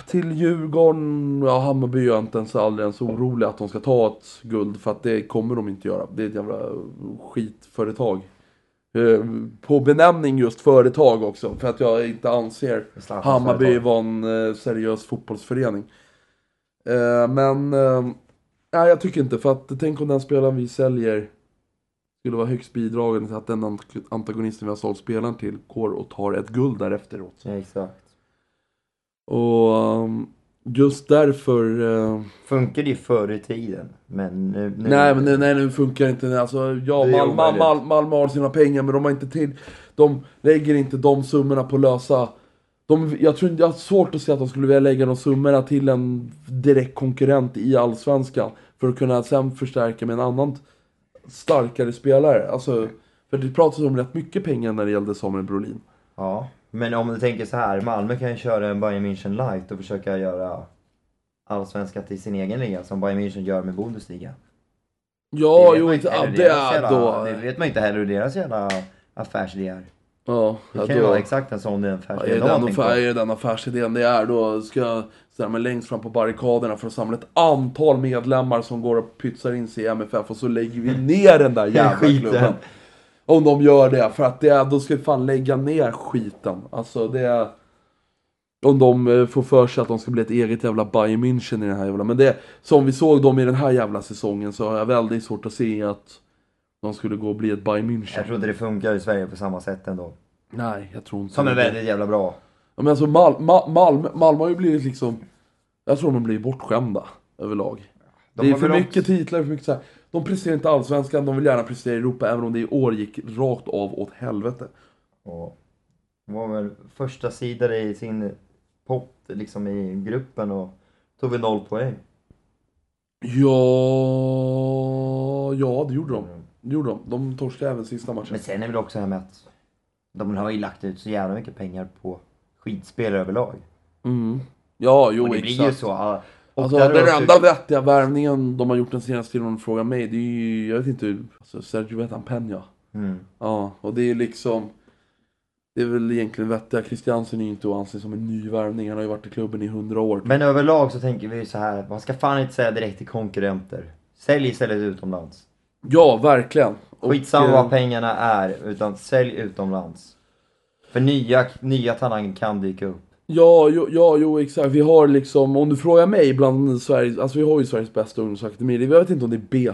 [SPEAKER 1] till Djurgården, ja Hammarby är jag inte ens aldrig ens orolig att de ska ta ett guld för att det kommer de inte göra. Det är ett jävla skitföretag. Eh, På benämning just företag också, för att jag inte anser Hammarby
[SPEAKER 2] företag.
[SPEAKER 1] var en eh, seriös fotbollsförening. Eh, men, nej jag tycker inte, för att tänk om den spelaren vi säljer skulle vara högst bidragande till att den ant- antagonisten vi har sålt spelaren till går och tar ett guld där efteråt.
[SPEAKER 2] Ja, exakt.
[SPEAKER 1] Och um, just därför... eh,
[SPEAKER 2] Funkar det ju förr i tiden. Men nu... nu
[SPEAKER 1] nej men nej, nej, nu funkar inte det. Alltså, ja,
[SPEAKER 2] Det är
[SPEAKER 1] Mal, Mal,
[SPEAKER 2] omöjligt.
[SPEAKER 1] Mal, Malmö har sina pengar men de har inte till... De lägger inte de summorna på lösa... De, jag tror inte, jag har svårt att se att de skulle vilja lägga de summorna till en direkt konkurrent i Allsvenskan. För att kunna sen förstärka med en annan starkare spelare. Alltså, för det pratas om rätt mycket pengar när det gällde Samuel Brolin.
[SPEAKER 2] Ja, men om du tänker så här, Malmö kan ju köra en Bayern München light och försöka göra allsvenska till sin egen liga som Bayern München gör med Bundesliga.
[SPEAKER 1] Ja,
[SPEAKER 2] Det
[SPEAKER 1] jo, inte, ja, det är
[SPEAKER 2] jävla-
[SPEAKER 1] då...
[SPEAKER 2] Det vet man inte heller hur deras jävla affärsidé är.
[SPEAKER 1] Ja,
[SPEAKER 2] Det
[SPEAKER 1] ja,
[SPEAKER 2] kan ju vara exakt en sån
[SPEAKER 1] Ja,
[SPEAKER 2] affärsidé
[SPEAKER 1] är,
[SPEAKER 2] de har
[SPEAKER 1] den affär, är affärsidén det är, då ska jag ställa mig längst fram på barrikaderna för att samla ett antal medlemmar som går och pytsar in sig i MFF och så lägger vi ner den där *laughs* jävla klubben. Om de gör det, för att det är, då ska vi fan lägga ner skiten. Alltså det är... Om de eh, får för sig att de ska bli ett eget jävla Bayern München i den här jävla... Men det, som vi såg dem i den här jävla säsongen så har jag väldigt svårt att se att de skulle gå och bli ett Bayern München.
[SPEAKER 2] Jag tror inte det funkar i Sverige på samma sätt ändå.
[SPEAKER 1] Nej, jag tror inte
[SPEAKER 2] Som är väldigt jävla bra.
[SPEAKER 1] Ja, men alltså Mal Ma Malmö, Malmö har ju blivit liksom... Jag tror de blivit bortskämda överlag.
[SPEAKER 2] De
[SPEAKER 1] det är för mycket titlar, för mycket så här. De presterar inte allsvenskan, de vill gärna prestera i Europa även om det i år gick rakt av åt helvete.
[SPEAKER 2] Och de var väl första sidare i sin pott liksom i gruppen och tog väl noll poäng.
[SPEAKER 1] Ja, ja det gjorde de. Det gjorde de. De torskade även sista matchen.
[SPEAKER 2] Men sen är väl också det här med att de har ju lagt ut så jävla mycket pengar på skitspelare överlag.
[SPEAKER 1] Mm. Ja, jo
[SPEAKER 2] och det blir
[SPEAKER 1] exakt.
[SPEAKER 2] ju så. Och
[SPEAKER 1] Alltså den
[SPEAKER 2] också-
[SPEAKER 1] enda vettiga värvningen de har gjort den senaste tiden om du frågar mig, det är ju, jag vet inte, alltså Sergio Vetan Peña.
[SPEAKER 2] Mm.
[SPEAKER 1] Ja, och det är liksom... Det är väl egentligen vettiga. Christiansen är ju inte att anse som en ny värvning. Han har ju varit i klubben i hundra år.
[SPEAKER 2] Men överlag så tänker vi så här, man ska fan inte säga direkt till konkurrenter. Sälj istället utomlands.
[SPEAKER 1] Ja, verkligen. Och,
[SPEAKER 2] Skitsamma
[SPEAKER 1] eh,
[SPEAKER 2] vad pengarna är, utan sälj utomlands. För nya, nya talanger kan dyka upp.
[SPEAKER 1] Ja, jo, ja, jo exakt. Vi har liksom, om du frågar mig, bland Sveriges, alltså vi har ju Sveriges bästa ungdomsakademi. Jag vet inte om det är BP
[SPEAKER 2] Ja,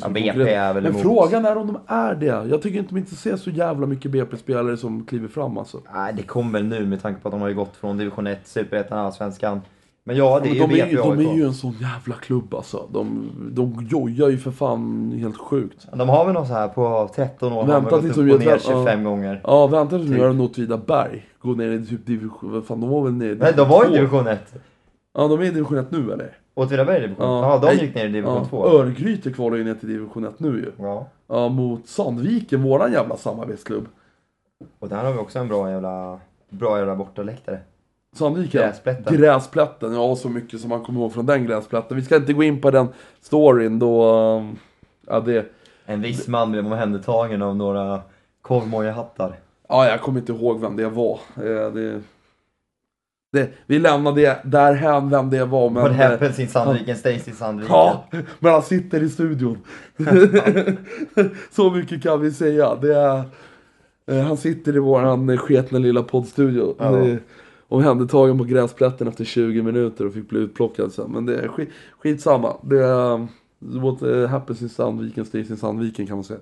[SPEAKER 1] som
[SPEAKER 2] BP
[SPEAKER 1] konkurrent.
[SPEAKER 2] är väl
[SPEAKER 1] Men
[SPEAKER 2] emot.
[SPEAKER 1] frågan är om de är det. Jag tycker inte de inte ser så jävla mycket BP-spelare som kliver fram alltså.
[SPEAKER 2] Nej, det kommer väl nu med tanke på att de har ju gått från division 1, superettan, allsvenskan. Men ja, det är
[SPEAKER 1] Men
[SPEAKER 2] ju
[SPEAKER 1] de, är,
[SPEAKER 2] BP
[SPEAKER 1] ju- de är ju en sån jävla klubb alltså. De, de jojar ju för fan helt sjukt.
[SPEAKER 2] De har väl någon så här på 13 år, har
[SPEAKER 1] Vänta
[SPEAKER 2] gått upp
[SPEAKER 1] de
[SPEAKER 2] och
[SPEAKER 1] gör
[SPEAKER 2] ner
[SPEAKER 1] ett- ja.
[SPEAKER 2] 25 gånger.
[SPEAKER 1] Ja, vänta tills de
[SPEAKER 2] Typ.
[SPEAKER 1] gör Åtvidaberg. Gå ner i typ division... Vad fan, de var väl nere i
[SPEAKER 2] Nej, de var ju i division 1.
[SPEAKER 1] Ja, de är i division 1 nu eller?
[SPEAKER 2] Åtvidaberg i division 1?
[SPEAKER 1] Ja.
[SPEAKER 2] Ja, de
[SPEAKER 1] Nej.
[SPEAKER 2] gick ner i division
[SPEAKER 1] Ja,
[SPEAKER 2] 2.
[SPEAKER 1] Örgryte kvalar ju ner till division 1 nu ju.
[SPEAKER 2] Ja.
[SPEAKER 1] Ja, mot Sandviken, våran jävla samarbetsklubb.
[SPEAKER 2] Och där har vi också en bra jävla, bra jävla bortaläktare.
[SPEAKER 1] Sandviken?
[SPEAKER 2] Gräsplätten.
[SPEAKER 1] Gräsplätten, ja så mycket som man kommer ihåg från den gräsplätten. Vi ska inte gå in på den storyn då... um, Ja, det...
[SPEAKER 2] En viss man blev omhändertagen av några korvmojahattar.
[SPEAKER 1] Ja, jag kommer inte ihåg vem det var. Eh, Det... Det, vi lämnar det därhän vem det var men...
[SPEAKER 2] What
[SPEAKER 1] eh,
[SPEAKER 2] happens in Sandviken stays in Sandviken.
[SPEAKER 1] Ja, men han sitter i studion. *laughs* Så mycket kan vi säga. Det är, eh, han sitter i våran eh, sketna lilla poddstudio.
[SPEAKER 2] Ja.
[SPEAKER 1] Omhändertagen på gräsplätten efter 20 minuter och fick bli utplockad sen. Men det är skit, skitsamma. Det är what eh, happens in Sandviken stays in Sandviken kan man säga.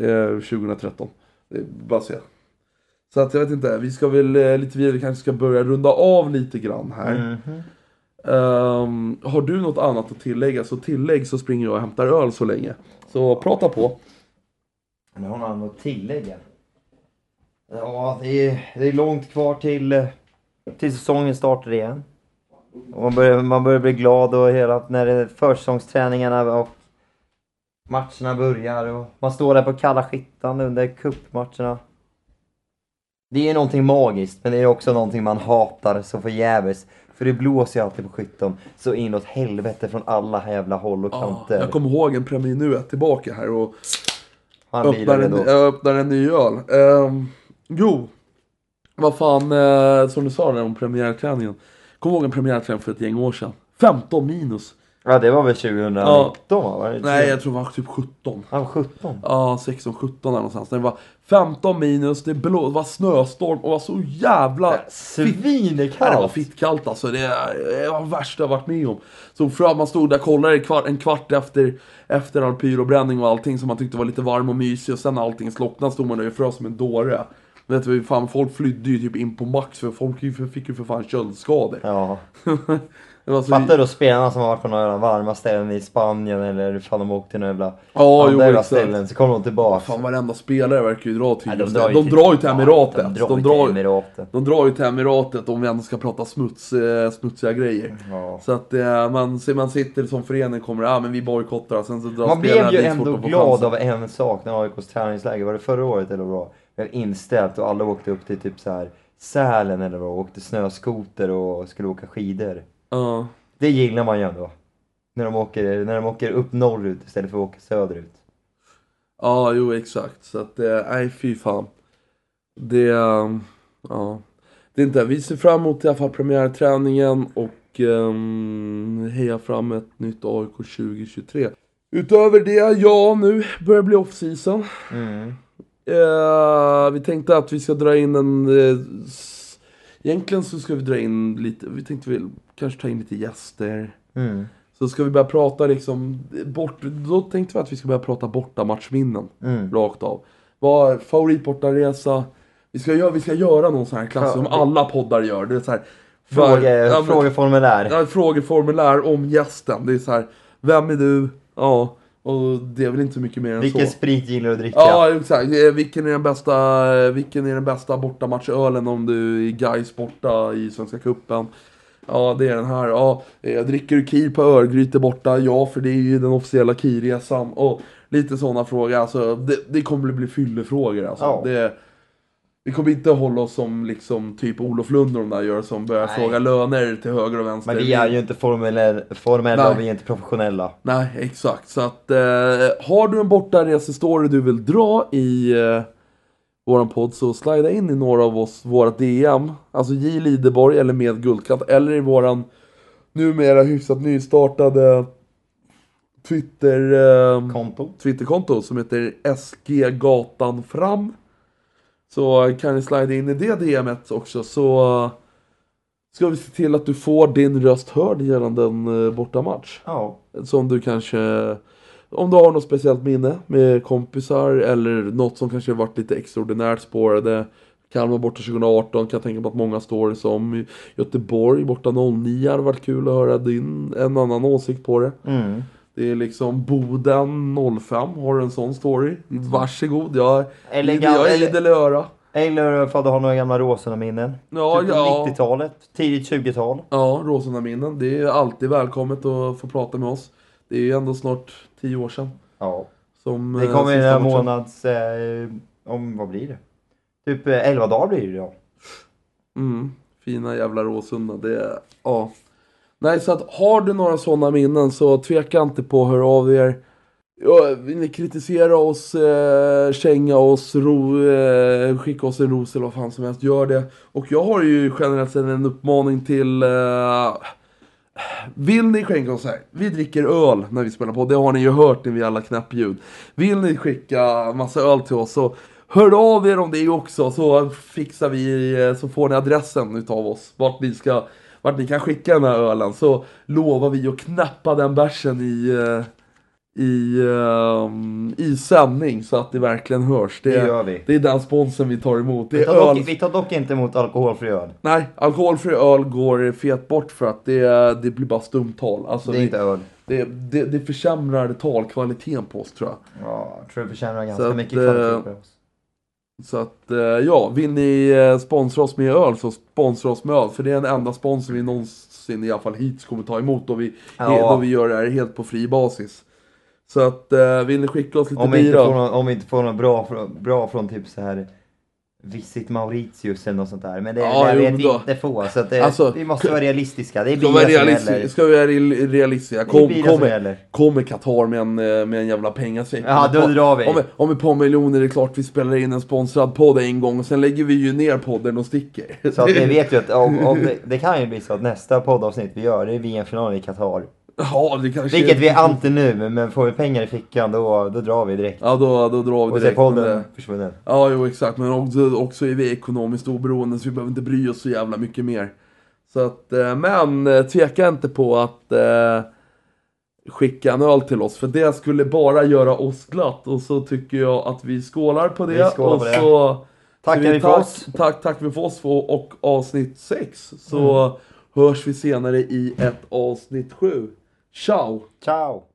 [SPEAKER 1] Eh, 2013. Det är bara att säga. Så att jag vet inte, vi ska väl eh, lite vidare, vi kanske ska börja runda av lite grann här.
[SPEAKER 2] Mhm.
[SPEAKER 1] Ehm, har du något annat att tillägga så tillägg så springer jag och hämtar öl så länge. Så prata på.
[SPEAKER 2] Men har någon något att tillägga? Ja, det är, det är långt kvar till, eh, till säsongen startar igen. Och man, börjar, man börjar bli glad och hela, när det är försäsongsträningarna och matcherna börjar och man står där på kalla skittan under cupmatcherna. Det är någonting magiskt, men det är också någonting man hatar så förgäves. För det blåser ju alltid på skytton så inåt helvete från alla jävla håll och
[SPEAKER 1] Ja,
[SPEAKER 2] kanter.
[SPEAKER 1] jag kommer ihåg en Premier Nu är tillbaka här och öppnar en, jag öppnar en ny öl. Ehm, jo. Vad fan, eh, som du sa där om premiärträningen. Kommer ihåg en premiärträning för ett gäng år sedan? 15 minus.
[SPEAKER 2] Ja det var väl 2019 va? Var det
[SPEAKER 1] Nej, jag tror det var typ 17.
[SPEAKER 2] Ja, 17.
[SPEAKER 1] Ja, 16, 17 eller någonstans. Det var 15 minus, det, blå, det var snöstorm och var så jävla... Nej, det var fittkallt alltså. Det, det var det värsta jag varit med om. Så för att man stod där och kollade kvart, en kvart efter, efter all pyrobränning och allting som man tyckte var lite varm och mysig och sen när allting slocknade stod man där och frös som en dåre. Vet du, fan, folk flydde ju typ in på max för folk fick ju för fan köldskador.
[SPEAKER 2] Ja. *laughs*
[SPEAKER 1] Det var så...
[SPEAKER 2] Fattar du spelarna som har varit på några varma ställen i Spanien eller hur fan de åkt till några jävla
[SPEAKER 1] Ja, jo,
[SPEAKER 2] andra jävla
[SPEAKER 1] exakt.
[SPEAKER 2] ställen så kommer de tillbaka.
[SPEAKER 1] Fan varenda spelare verkar ju dra till
[SPEAKER 2] Nej,
[SPEAKER 1] just det. De drar ju till Emiratet.
[SPEAKER 2] Ja, de drar
[SPEAKER 1] De
[SPEAKER 2] ju
[SPEAKER 1] drar,
[SPEAKER 2] till Emiratet.
[SPEAKER 1] de drar ju till Emiratet om vi ändå ska prata smuts, eh, smutsiga grejer.
[SPEAKER 2] Ja.
[SPEAKER 1] Så att eh, man, man sitter som förening kommer, ja ah, men vi bojkottar sen så drar
[SPEAKER 2] Man blev ju ändå
[SPEAKER 1] de
[SPEAKER 2] glad av en sak när AIKs träningsläger, var det förra året eller vad? Det var inställt och alla åkte upp till typ så här Sälen eller vad, åkte snöskoter och skulle åka skidor.
[SPEAKER 1] Ja.
[SPEAKER 2] Det gillar man ju ändå. När de åker, när de åker upp norrut istället för att åka söderut.
[SPEAKER 1] Ja, jo exakt. Så att, eh, nej fy fan. Det, ehm, ja. Det är inte, vi ser fram emot i alla fall premiärträningen och um, hejar fram ett nytt AIK 2023. Utöver det, ja nu börjar det bli off-season.
[SPEAKER 2] Mm.
[SPEAKER 1] Eh, vi tänkte att vi ska dra in en... s- egentligen så ska vi dra in lite, vi tänkte väl kanske ta in lite gäster.
[SPEAKER 2] Mm.
[SPEAKER 1] Så ska vi börja prata liksom, bort, då tänkte vi att vi ska börja prata bortamatchminnen.
[SPEAKER 2] Mm.
[SPEAKER 1] Rakt av. Vad favoritbortaresa? Vi ska, göra, vi ska göra någon sån här klass som alla poddar gör. Det är så här,
[SPEAKER 2] Fråge,
[SPEAKER 1] ja, men-
[SPEAKER 2] frågeformulär.
[SPEAKER 1] Ja, frågeformulär om gästen. Det är så här, vem är du? Ja, och det är väl inte så mycket mer än
[SPEAKER 2] Vilken
[SPEAKER 1] så.
[SPEAKER 2] sprit gillar du att dricka?
[SPEAKER 1] Ja, exakt. Eh, Vilken är den bästa, vilken är den bästa bortamatchölen om du är Gais borta i Svenska Cupen? Ja, det är den här. Ja, eh, dricker du Kir på Örgryte borta? Ja, för det är ju den officiella Kirresan. Och lite sådana frågor. Alltså, det, det kommer bli fyllefrågor alltså.
[SPEAKER 2] Ja.
[SPEAKER 1] Det, vi kommer inte hålla oss som liksom typ Olof Lund och de där gör som börjar
[SPEAKER 2] Nej.
[SPEAKER 1] fråga löner till höger och vänster.
[SPEAKER 2] Men vi är ju inte formella, formella
[SPEAKER 1] Nej.
[SPEAKER 2] och vi är inte professionella.
[SPEAKER 1] Nej, exakt. Så att eh, har du en bortaresestory du vill dra i eh, våran podd så slida in i några av oss, våra DM. Alltså J Lideborg eller med guldkant eller i våran numera hyfsat nystartade Twitter, eh,
[SPEAKER 2] Konto.
[SPEAKER 1] Twitterkonto som heter SG Gatan Fram. Så kan ni slida in i det DMet också så ska vi se till att du får din röst hörd gällande en eh, bortamatch.
[SPEAKER 2] Ja.
[SPEAKER 1] Som du kanske, om du har något speciellt minne med kompisar eller något som kanske varit lite extraordinärt spårade. Kalmar borta 2018 kan jag tänka på att många stories om. Göteborg borta 09 hade varit kul att höra din, en annan åsikt på det.
[SPEAKER 2] Mm.
[SPEAKER 1] Det är liksom Boden 05, har du en sån story? Varsågod, jag, är idel öra.
[SPEAKER 2] Eller för att du har några gamla Råsunda-minnen.
[SPEAKER 1] Ja,
[SPEAKER 2] typ på
[SPEAKER 1] ja.
[SPEAKER 2] 90-talet, tidigt 20-tal.
[SPEAKER 1] Ja, Råsunda-minnen. Det är alltid välkommet att få prata med oss. Det är ju ändå snart 10 år sedan.
[SPEAKER 2] Ja.
[SPEAKER 1] Som,
[SPEAKER 2] Det
[SPEAKER 1] eh,
[SPEAKER 2] kommer ju
[SPEAKER 1] sista
[SPEAKER 2] en månads... Eh, om, vad blir det? Typ eh, 11 dagar blir det ja.
[SPEAKER 1] Mm, fina jävla Råsunda. Det är, ja. Nej, så att har du några sådana minnen så tveka inte på att höra av er. Ja, vill ni kritisera oss, eh, känga oss, ro, eh, skicka oss en ros eller vad fan som helst, gör det. Och jag har ju generellt sett en uppmaning till eh, vill ni skänka oss här? Vi dricker öl när vi spelar på, det har ni ju hört när vi alla knäppljud. Vill ni skicka massa öl till oss så hör av er om det också så fixar vi, eh, så får ni adressen utav oss. Vart ni ska, vart ni kan skicka den här ölen så lovar vi att knäppa den bärsen i, eh, i, ehm, i sändning så att det verkligen hörs.
[SPEAKER 2] Det gör vi.
[SPEAKER 1] Det är den sponsen vi tar emot. Det
[SPEAKER 2] Vi tar,
[SPEAKER 1] öl.
[SPEAKER 2] dock, vi tar dock inte emot alkoholfri öl.
[SPEAKER 1] Nej, alkoholfri öl går fet bort för att det, det blir bara stumtal. Alltså,
[SPEAKER 2] Det är
[SPEAKER 1] vi-
[SPEAKER 2] inte öl.
[SPEAKER 1] det, det, det försämrar talkvaliteten på oss tror jag.
[SPEAKER 2] Ja, jag tror det förtjänar ganska
[SPEAKER 1] Så
[SPEAKER 2] mycket kvalitet
[SPEAKER 1] eh,
[SPEAKER 2] på oss.
[SPEAKER 1] Så att, eh, ja, vill ni eh, sponsra oss med öl så sponsra oss med öl. För det är den enda sponsor vi någonsin i alla fall hittills kommer ta emot då vi,
[SPEAKER 2] Ja.
[SPEAKER 1] då vi gör det här helt på fri basis. Så att, eh, vill ni skicka oss lite
[SPEAKER 2] Om
[SPEAKER 1] bira?
[SPEAKER 2] någon, om vi inte får något bra, bra från typ så här Visit Mauritius eller något sånt där. Men det,
[SPEAKER 1] Ja, jo,
[SPEAKER 2] vet
[SPEAKER 1] då-
[SPEAKER 2] inte få. Så det,
[SPEAKER 1] Alltså,
[SPEAKER 2] vi måste vara realistiska. Det är bilar som gäller.
[SPEAKER 1] Ska vi vara real- realistiska? Kom, kommer, kommer Qatar med en, eh, med en jävla pengasäck?
[SPEAKER 2] Ja, då drar vi.
[SPEAKER 1] Om, om ett par miljoner är det klart vi spelar in en sponsrad podd en gång och sen lägger vi ju ner podden och sticker.
[SPEAKER 2] Så att vi *laughs* vet ju att om, om det, det kan ju bli så att nästa poddavsnitt vi gör, det är VM-final i Qatar.
[SPEAKER 1] Ja, det kanske...
[SPEAKER 2] Vilket vi är anti nu, men- får vi pengar i fickan då, då drar vi direkt.
[SPEAKER 1] Ja, då, då drar vi
[SPEAKER 2] Och så
[SPEAKER 1] direkt. men
[SPEAKER 2] podden
[SPEAKER 1] det-
[SPEAKER 2] försvunnen.
[SPEAKER 1] Ja, jo exakt. Men också, också är vi ekonomiskt oberoende så vi behöver inte bry oss så jävla mycket mer. Så att, eh, men eh, tveka inte på att eh, skicka en öl till oss. För det skulle bara göra oss glatt. Och så tycker jag att vi skålar på det.
[SPEAKER 2] Vi skålar
[SPEAKER 1] och
[SPEAKER 2] på det.
[SPEAKER 1] så
[SPEAKER 2] Tackar
[SPEAKER 1] så
[SPEAKER 2] vi för
[SPEAKER 1] tack,
[SPEAKER 2] oss.
[SPEAKER 1] Tack, tack vi för oss och, och avsnitt 6. Så hörs vi senare i ett avsnitt 7. Tchau.
[SPEAKER 2] Tchau.